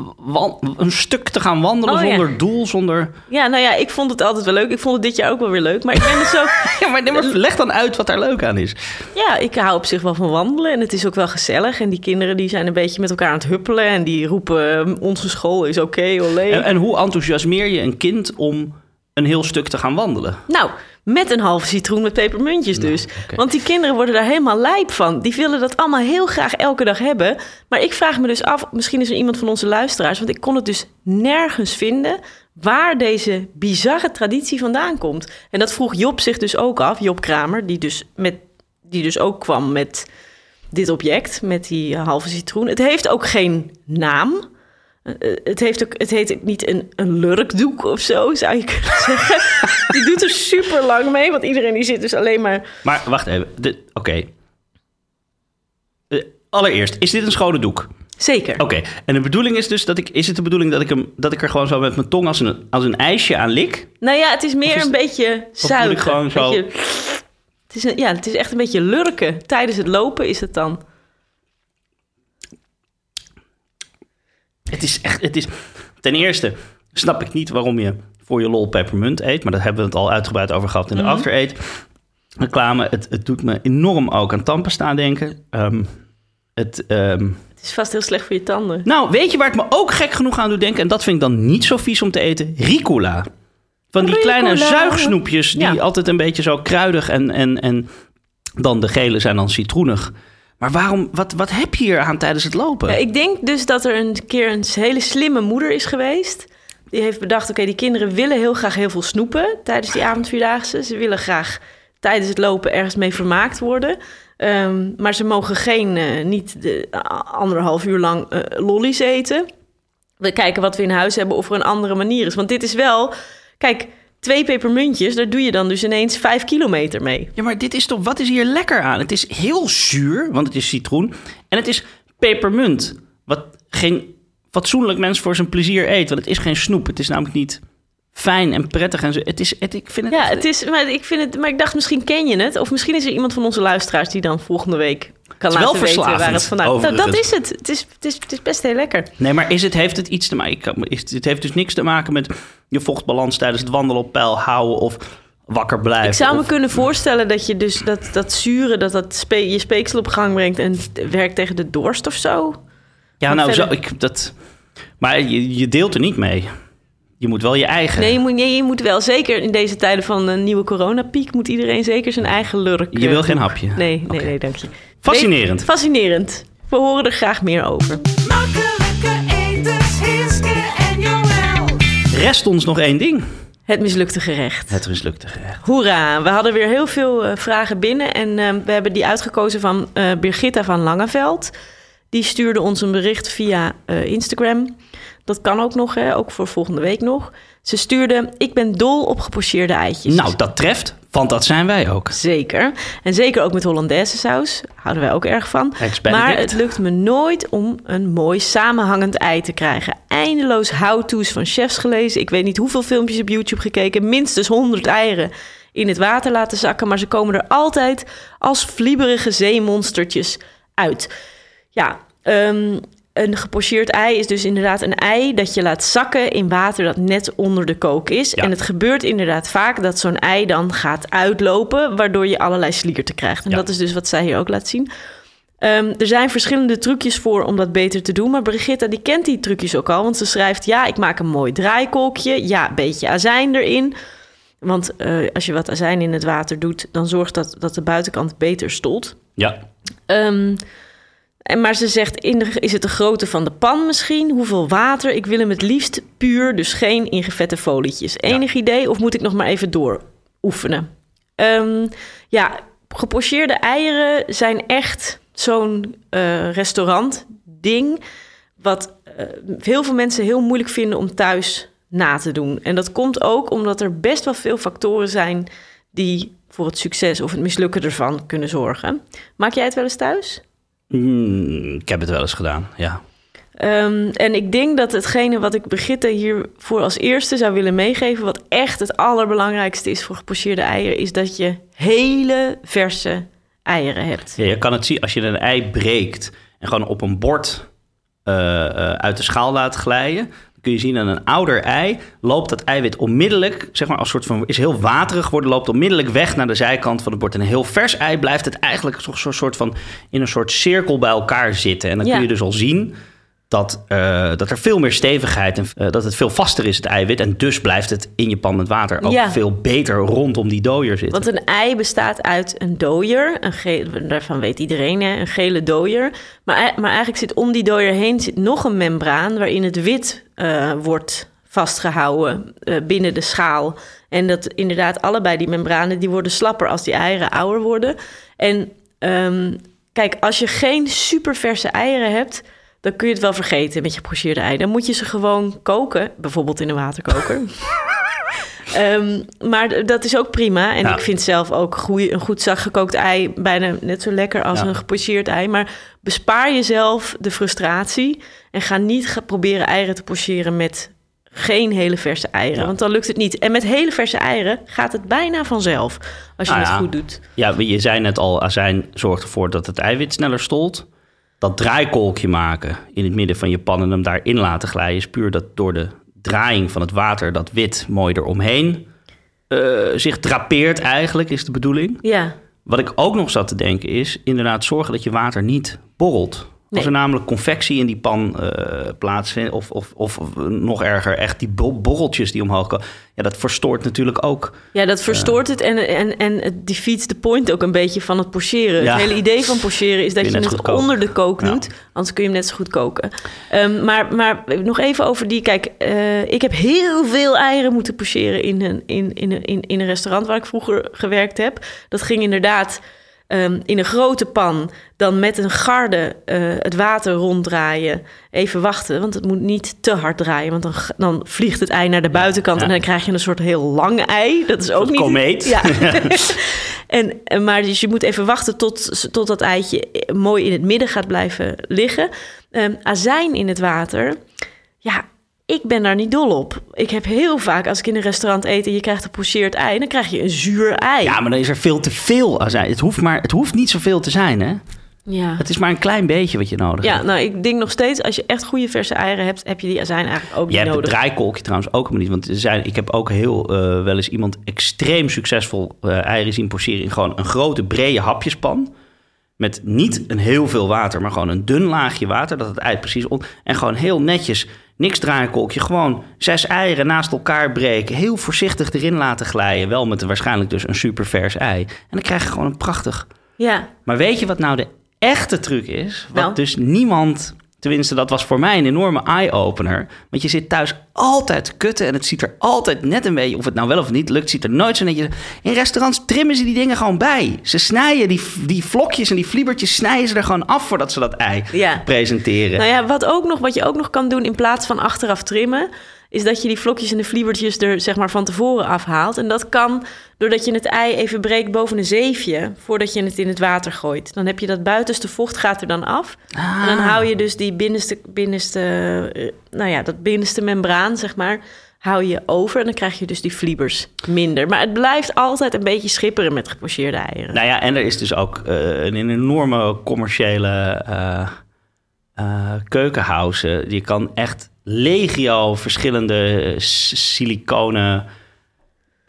S1: een stuk te gaan wandelen
S2: Oh, ja.
S1: zonder doel, zonder...
S2: Ja, nou ja, ik vond het altijd wel leuk. Ik vond het dit jaar ook wel weer leuk. Maar ik ben dus. [laughs]
S1: Ja, maar, maar leg dan uit wat daar leuk aan is.
S2: Ja, ik hou op zich wel van wandelen en het is ook wel gezellig. En die kinderen die zijn een beetje met elkaar aan het huppelen en die roepen "Hm, onze school is oké, olé.
S1: En, en hoe enthousiasmeer je een kind om een heel stuk te gaan wandelen?
S2: Nou, met een halve citroen met pepermuntjes dus.
S1: oké.
S2: Want die kinderen worden daar helemaal lijp van. Die willen dat allemaal heel graag elke dag hebben. Maar ik vraag me dus af, misschien is er iemand van onze luisteraars... want ik kon het dus nergens vinden waar deze bizarre traditie vandaan komt. En dat vroeg Job zich dus ook af, Job Kramer... die dus, met, die dus ook kwam met dit object, met die halve citroen. Het heeft ook geen naam... Eh, het, heeft ook, het heet niet een, een lurkdoek of zo, zou je kunnen [laughs] zeggen. Die doet er super lang mee, want iedereen die zit dus alleen maar...
S1: Maar wacht even. Oké. Eh, allereerst, is dit een schone doek?
S2: Zeker.
S1: Oké. En de bedoeling is dus dat ik... Is het de bedoeling dat ik, hem, dat ik er gewoon zo met mijn tong als een, als een ijsje aan lik?
S2: Nou ja, het is meer
S1: is-
S2: een beetje zuigen.
S1: gewoon zo-
S2: Beetje- het, is een, ja, het is echt een beetje lurken. Tijdens het lopen is het dan.
S1: Het is echt... Het is, ten eerste snap ik niet waarom je voor je lol peppermunt eet. Maar daar hebben we het al uitgebreid over gehad in de after eat reclame. Het, het doet me enorm ook aan tandpasta denken. Ehm, het... ehm,
S2: Het is vast heel slecht voor je tanden.
S1: Nou, weet je waar het me ook gek genoeg aan doet denken? En dat vind ik dan niet zo vies om te eten. Ricola. Van die kleine zuigsnoepjes die
S2: Ja.
S1: altijd een beetje zo kruidig en, en, en dan de gele zijn dan citroenig. Maar waarom, wat, wat heb je hier aan tijdens het lopen?
S2: Ja, ik denk dus dat er een keer een hele slimme moeder is geweest. Die heeft bedacht, oké, die kinderen willen heel graag heel veel snoepen tijdens die avondvierdaagse. Ze willen graag tijdens het lopen ergens mee vermaakt worden. Ehm, maar ze mogen geen, eh, niet de, anderhalf uur lang eh, lollies eten. We kijken wat we in huis hebben of er een andere manier is. Want dit is wel, kijk, twee pepermuntjes, daar doe je dan dus ineens vijf kilometer mee.
S1: Ja, maar dit is toch, wat is hier lekker aan? Het is heel zuur, want het is citroen. En het is pepermunt, wat geen fatsoenlijk mens voor zijn plezier eet. Want het is geen snoep, het is namelijk niet fijn en prettig. En zo. Het is, het, ik vind het...
S2: Ja, het is, maar ik vind het, maar ik dacht misschien ken je het, of misschien is er iemand van onze luisteraars die dan volgende week kan
S1: is wel
S2: laten weten waar het vandaan. Nou, dat is het. Het is, het is, het is best heel lekker.
S1: Nee, maar is het, heeft het iets te maken? Het heeft dus niks te maken met je vochtbalans tijdens het wandelen op peil houden of wakker blijven.
S2: Ik zou me
S1: of-
S2: kunnen voorstellen dat je dus dat, dat zure, dat dat spe- je speeksel op gang brengt en het werkt tegen de dorst of zo.
S1: Ja,
S2: maar
S1: nou, zo, ik, dat. Maar je, je deelt er niet mee. Je moet wel je eigen.
S2: Nee je, moet, nee, je moet wel, zeker in deze tijden van een nieuwe coronapiek, moet iedereen zeker zijn eigen lurk.
S1: Je
S2: eh,
S1: wil geen
S2: doen.
S1: hapje?
S2: Nee, nee, nee, dank je.
S1: Fascinerend.
S2: Weet- fascinerend. We horen er graag meer over.
S8: Makkelijke etens, en Joël.
S1: Rest ons nog één ding.
S2: Het mislukte gerecht.
S1: Het mislukte gerecht.
S2: Hoera, we hadden weer heel veel eh, vragen binnen en eh, we hebben die uitgekozen van eh Birgitta van Langeveld. Die stuurde ons een bericht via eh, Instagram. Dat kan ook nog, hè, ook voor volgende week nog. Ze stuurde, ik ben dol op gepocheerde eitjes.
S1: Nou, dat treft, want dat zijn wij ook.
S2: Zeker. En zeker ook met Hollandaise saus. Houden wij ook erg van. Maar het lukt me nooit om een mooi samenhangend ei te krijgen. Eindeloos how-to's van chefs gelezen. Ik weet niet hoeveel filmpjes op YouTube gekeken. Minstens 100 eieren in het water laten zakken. Maar ze komen er altijd als vlieberige zeemonstertjes uit. Ja, ehm, een gepocheerd ei is dus inderdaad een ei dat je laat zakken in water dat net onder de kook is.
S1: Ja.
S2: En het gebeurt inderdaad vaak dat zo'n ei dan gaat uitlopen, waardoor je allerlei slierten krijgt. En
S1: Ja.
S2: dat is dus wat zij hier ook laat zien. Ehm, er zijn verschillende trucjes voor om dat beter te doen. Maar Brigitta die kent die trucjes ook al. Want ze schrijft, ja, ik maak een mooi draaikolkje. Ja, een beetje azijn erin. Want eh, als je wat azijn in het water doet... dan zorgt dat dat de buitenkant beter stolt.
S1: Ja.
S2: Ehm, en maar ze zegt, in de, is het de grootte van de pan misschien? Hoeveel water? Ik wil hem het liefst puur, dus geen ingevette folietjes. Enig idee of moet ik nog maar even door oefenen? Ehm, ja, gepocheerde eieren zijn echt zo'n eh, restaurant ding... wat eh, heel veel mensen heel moeilijk vinden om thuis na te doen. En dat komt ook omdat er best wel veel factoren zijn die voor het succes of het mislukken ervan kunnen zorgen. Maak jij het wel eens thuis?
S1: Hmm, ik heb het wel eens gedaan, ja.
S2: Ehm, en ik denk dat hetgene wat ik Brigitte hiervoor als eerste zou willen meegeven, wat echt het allerbelangrijkste is voor gepocheerde eieren, is dat je hele verse eieren hebt.
S1: Ja, je kan het zien als je een ei breekt en gewoon op een bord eh, eh, uit de schaal laat glijden. Kun je zien aan een ouder ei loopt dat eiwit onmiddellijk, zeg maar als soort van, is heel waterig geworden, loopt onmiddellijk weg naar de zijkant van het bord. En een heel vers ei blijft het eigenlijk toch zo'n soort van in een soort cirkel bij elkaar zitten. En dan
S2: Ja.
S1: kun je dus al zien dat, eh, dat er veel meer stevigheid en eh, dat het veel vaster is, het eiwit. En dus blijft het in je pan met water ook
S2: Ja.
S1: veel beter rondom die dooier zitten.
S2: Want een ei bestaat uit een dooier. Een ge- daarvan weet iedereen, hè? een gele dooier. Maar, ei- maar eigenlijk zit om die dooier heen zit nog een membraan... waarin het wit eh, wordt vastgehouden eh, binnen de schaal. En dat inderdaad allebei die membranen... die worden slapper als die eieren ouder worden. En ehm, kijk, als je geen superverse eieren hebt... dan kun je het wel vergeten met je gepocheerde ei. Dan moet je ze gewoon koken, bijvoorbeeld in een waterkoker... [laughs] Ehm, maar dat is ook prima. En
S1: Ja.
S2: ik vind zelf ook goeie, een goed zacht gekookt ei bijna net zo lekker als
S1: Ja.
S2: een gepocheerd ei. Maar bespaar jezelf de frustratie en ga niet proberen eieren te pocheren met geen hele verse eieren.
S1: Ja.
S2: Want dan lukt het niet. En met hele verse eieren gaat het bijna vanzelf als je
S1: Nou
S2: het goed doet.
S1: Ja, je zei net al, azijn zorgt ervoor dat het eiwit sneller stolt. Dat draaikolkje maken in het midden van je pan en hem daarin laten glijden... is puur dat door de draaiing van het water dat wit mooi eromheen eh, zich drapeert eigenlijk, is de bedoeling.
S2: Ja,
S1: Wat ik ook nog zat te denken is inderdaad zorgen dat je water niet borrelt. Als
S2: Nee.
S1: er namelijk convectie in die pan eh plaatsvindt, of, of, of nog erger, echt die bo- borreltjes die omhoog komen, ja, dat verstoort natuurlijk ook.
S2: ja dat verstoort het en, en, en het defeats the point ook een beetje van het pocheren.
S1: Ja.
S2: Het hele idee van pocheren is dat
S1: je
S2: het onder de kook
S1: Ja.
S2: doet. Anders kun je hem net zo goed koken. Ehm, maar, maar nog even over die. Kijk, eh, ik heb heel veel eieren moeten pocheren in een, in, in, een- in, in een restaurant waar ik vroeger gewerkt heb. Dat ging inderdaad ehm, in een grote pan. Dan met een garde eh, het water ronddraaien. Even wachten, want het moet niet te hard draaien. Want dan, dan vliegt het ei naar de buitenkant.
S1: ja.
S2: En dan krijg je een soort heel lang ei. Dat is ook niet.
S1: komeet.
S2: Ja. [laughs] En, en maar dus je moet even wachten tot, tot dat eitje mooi in het midden gaat blijven liggen. Ehm, azijn in het water, ja, ik ben daar niet dol op. Ik heb heel vaak, als ik in een restaurant eet en je krijgt een pocheerd ei, dan krijg je een zuur ei.
S1: Ja, maar dan is er veel te veel azijn. Het hoeft, maar, het hoeft niet zoveel te zijn, hè?
S2: ja.
S1: Het is maar een klein beetje wat je nodig
S2: Ja,
S1: hebt.
S2: nou, ik denk nog steeds, als je echt goede verse eieren hebt, heb je die azijn eigenlijk ook
S1: Je
S2: niet
S1: hebt het
S2: nodig.
S1: draaikolkje trouwens ook helemaal niet. Want er zijn, ik heb ook heel eh, wel eens iemand extreem succesvol eh eieren zien pocheren... in gewoon een grote, brede hapjespan. Met niet een heel veel water, maar gewoon een dun laagje water. Dat het ei precies on... En gewoon heel netjes, niks draaikolkje. Gewoon zes eieren naast elkaar breken. Heel voorzichtig erin laten glijden. Wel met waarschijnlijk dus een super vers ei. En dan krijg je gewoon een prachtig...
S2: Ja,
S1: Maar weet je wat nou de echte truc is? Wat
S2: Nou?
S1: dus niemand, tenminste dat was voor mij een enorme eye-opener. Want je zit thuis altijd te kutten en het ziet er altijd net een beetje, of het nou wel of niet lukt, ziet er nooit zo netjes. In restaurants trimmen ze die dingen gewoon bij. Ze snijden die, die vlokjes en die fliebertjes snijden ze er gewoon af voordat ze dat ei
S2: Ja.
S1: presenteren.
S2: Nou ja, wat, ook nog, wat je ook nog kan doen in plaats van achteraf trimmen, is dat je die vlokjes en de vliebertjes er zeg maar van tevoren afhaalt. En dat kan doordat je het ei even breekt boven een zeefje voordat je het in het water gooit. Dan heb je dat buitenste vocht gaat er dan af. En dan hou je dus die binnenste, binnenste, eh, nou ja, dat binnenste membraan zeg maar, hou je over en dan krijg je dus die vliebers minder. Maar het blijft altijd een beetje schipperen met gepocheerde eieren.
S1: Nou ja, en er is dus ook eh, een enorme commerciële eh eh, keukenhuizen. Je kan echt legio verschillende s- siliconen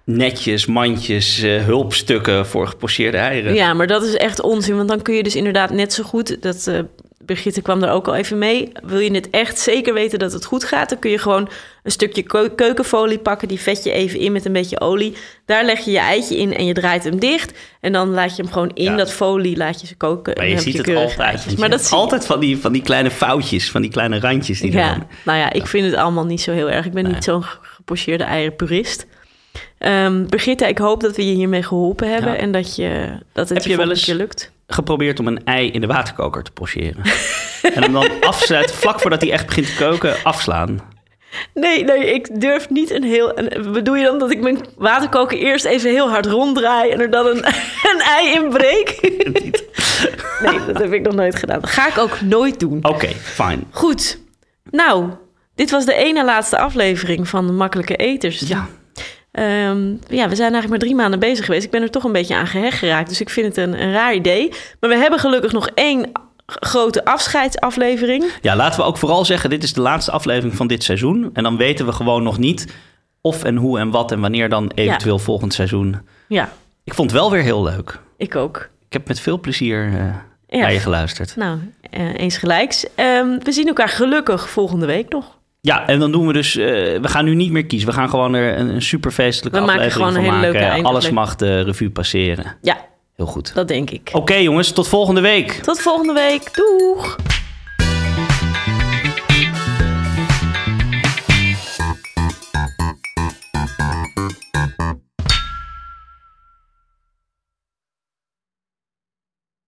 S1: netjes, mandjes, eh, hulpstukken voor gepocheerde eieren.
S2: Ja, maar dat is echt onzin. Want dan kun je dus inderdaad net zo goed... Dat, eh Brigitte kwam daar ook al even mee. Wil je het echt zeker weten dat het goed gaat... dan kun je gewoon een stukje keu- keukenfolie pakken. Die vet je even in met een beetje olie. Daar leg je je eitje in en je draait hem dicht. En dan laat je hem gewoon in
S1: Ja.
S2: dat folie, laat je ze koken.
S1: Maar je ziet het altijd.
S2: Maar dat
S1: altijd van die, van die kleine foutjes, van die kleine randjes die er
S2: Ja,
S1: dan...
S2: nou ja, ik vind het allemaal niet zo heel erg. Ik ben niet zo'n ge- gepocheerde eierenpurist. Ehm Brigitte, ik hoop dat we je hiermee geholpen hebben...
S1: Ja.
S2: en dat, je, dat het
S1: Heb
S2: je,
S1: wel eens-
S2: lukt.
S1: Geprobeerd om een ei in de waterkoker te pocheren. [laughs] en hem dan afsluiten, vlak voordat hij echt begint te koken, afslaan.
S2: Nee, nee, ik durf niet een heel... Bedoel je dan dat ik mijn waterkoker eerst even heel hard ronddraai... en er dan een, [laughs] een ei in breek? [laughs] nee, dat heb ik nog nooit gedaan. Dat ga ik ook nooit doen.
S1: Oké, fijn.
S2: Goed. Nou, dit was de ene laatste aflevering van de Makkelijke Eters.
S1: Ja.
S2: Ehm, ja, we zijn eigenlijk maar drie maanden bezig geweest. Ik ben er toch een beetje aan gehecht geraakt. Dus ik vind het een, een raar idee. Maar we hebben gelukkig nog één grote afscheidsaflevering.
S1: Ja, laten we ook vooral zeggen, dit is de laatste aflevering van dit seizoen. En dan weten we gewoon nog niet of en hoe en wat en wanneer dan eventueel volgend seizoen.
S2: Ja,
S1: Ik vond het wel weer heel leuk.
S2: ik ook.
S1: Ik heb met veel plezier eh,
S2: Ja.
S1: naar je geluisterd.
S2: Nou, eh, eens gelijks. Ehm, we zien elkaar gelukkig volgende week nog.
S1: Ja, en dan doen we dus... eh, we gaan nu niet meer kiezen. We gaan gewoon er een, een super feestelijke
S2: We maken
S1: aflevering
S2: gewoon een
S1: van
S2: hele
S1: maken.
S2: leuke
S1: Alles mag de revue passeren.
S2: Ja,
S1: Heel goed.
S2: dat denk ik.
S1: Oké jongens, tot volgende week.
S2: Tot volgende week. Doeg!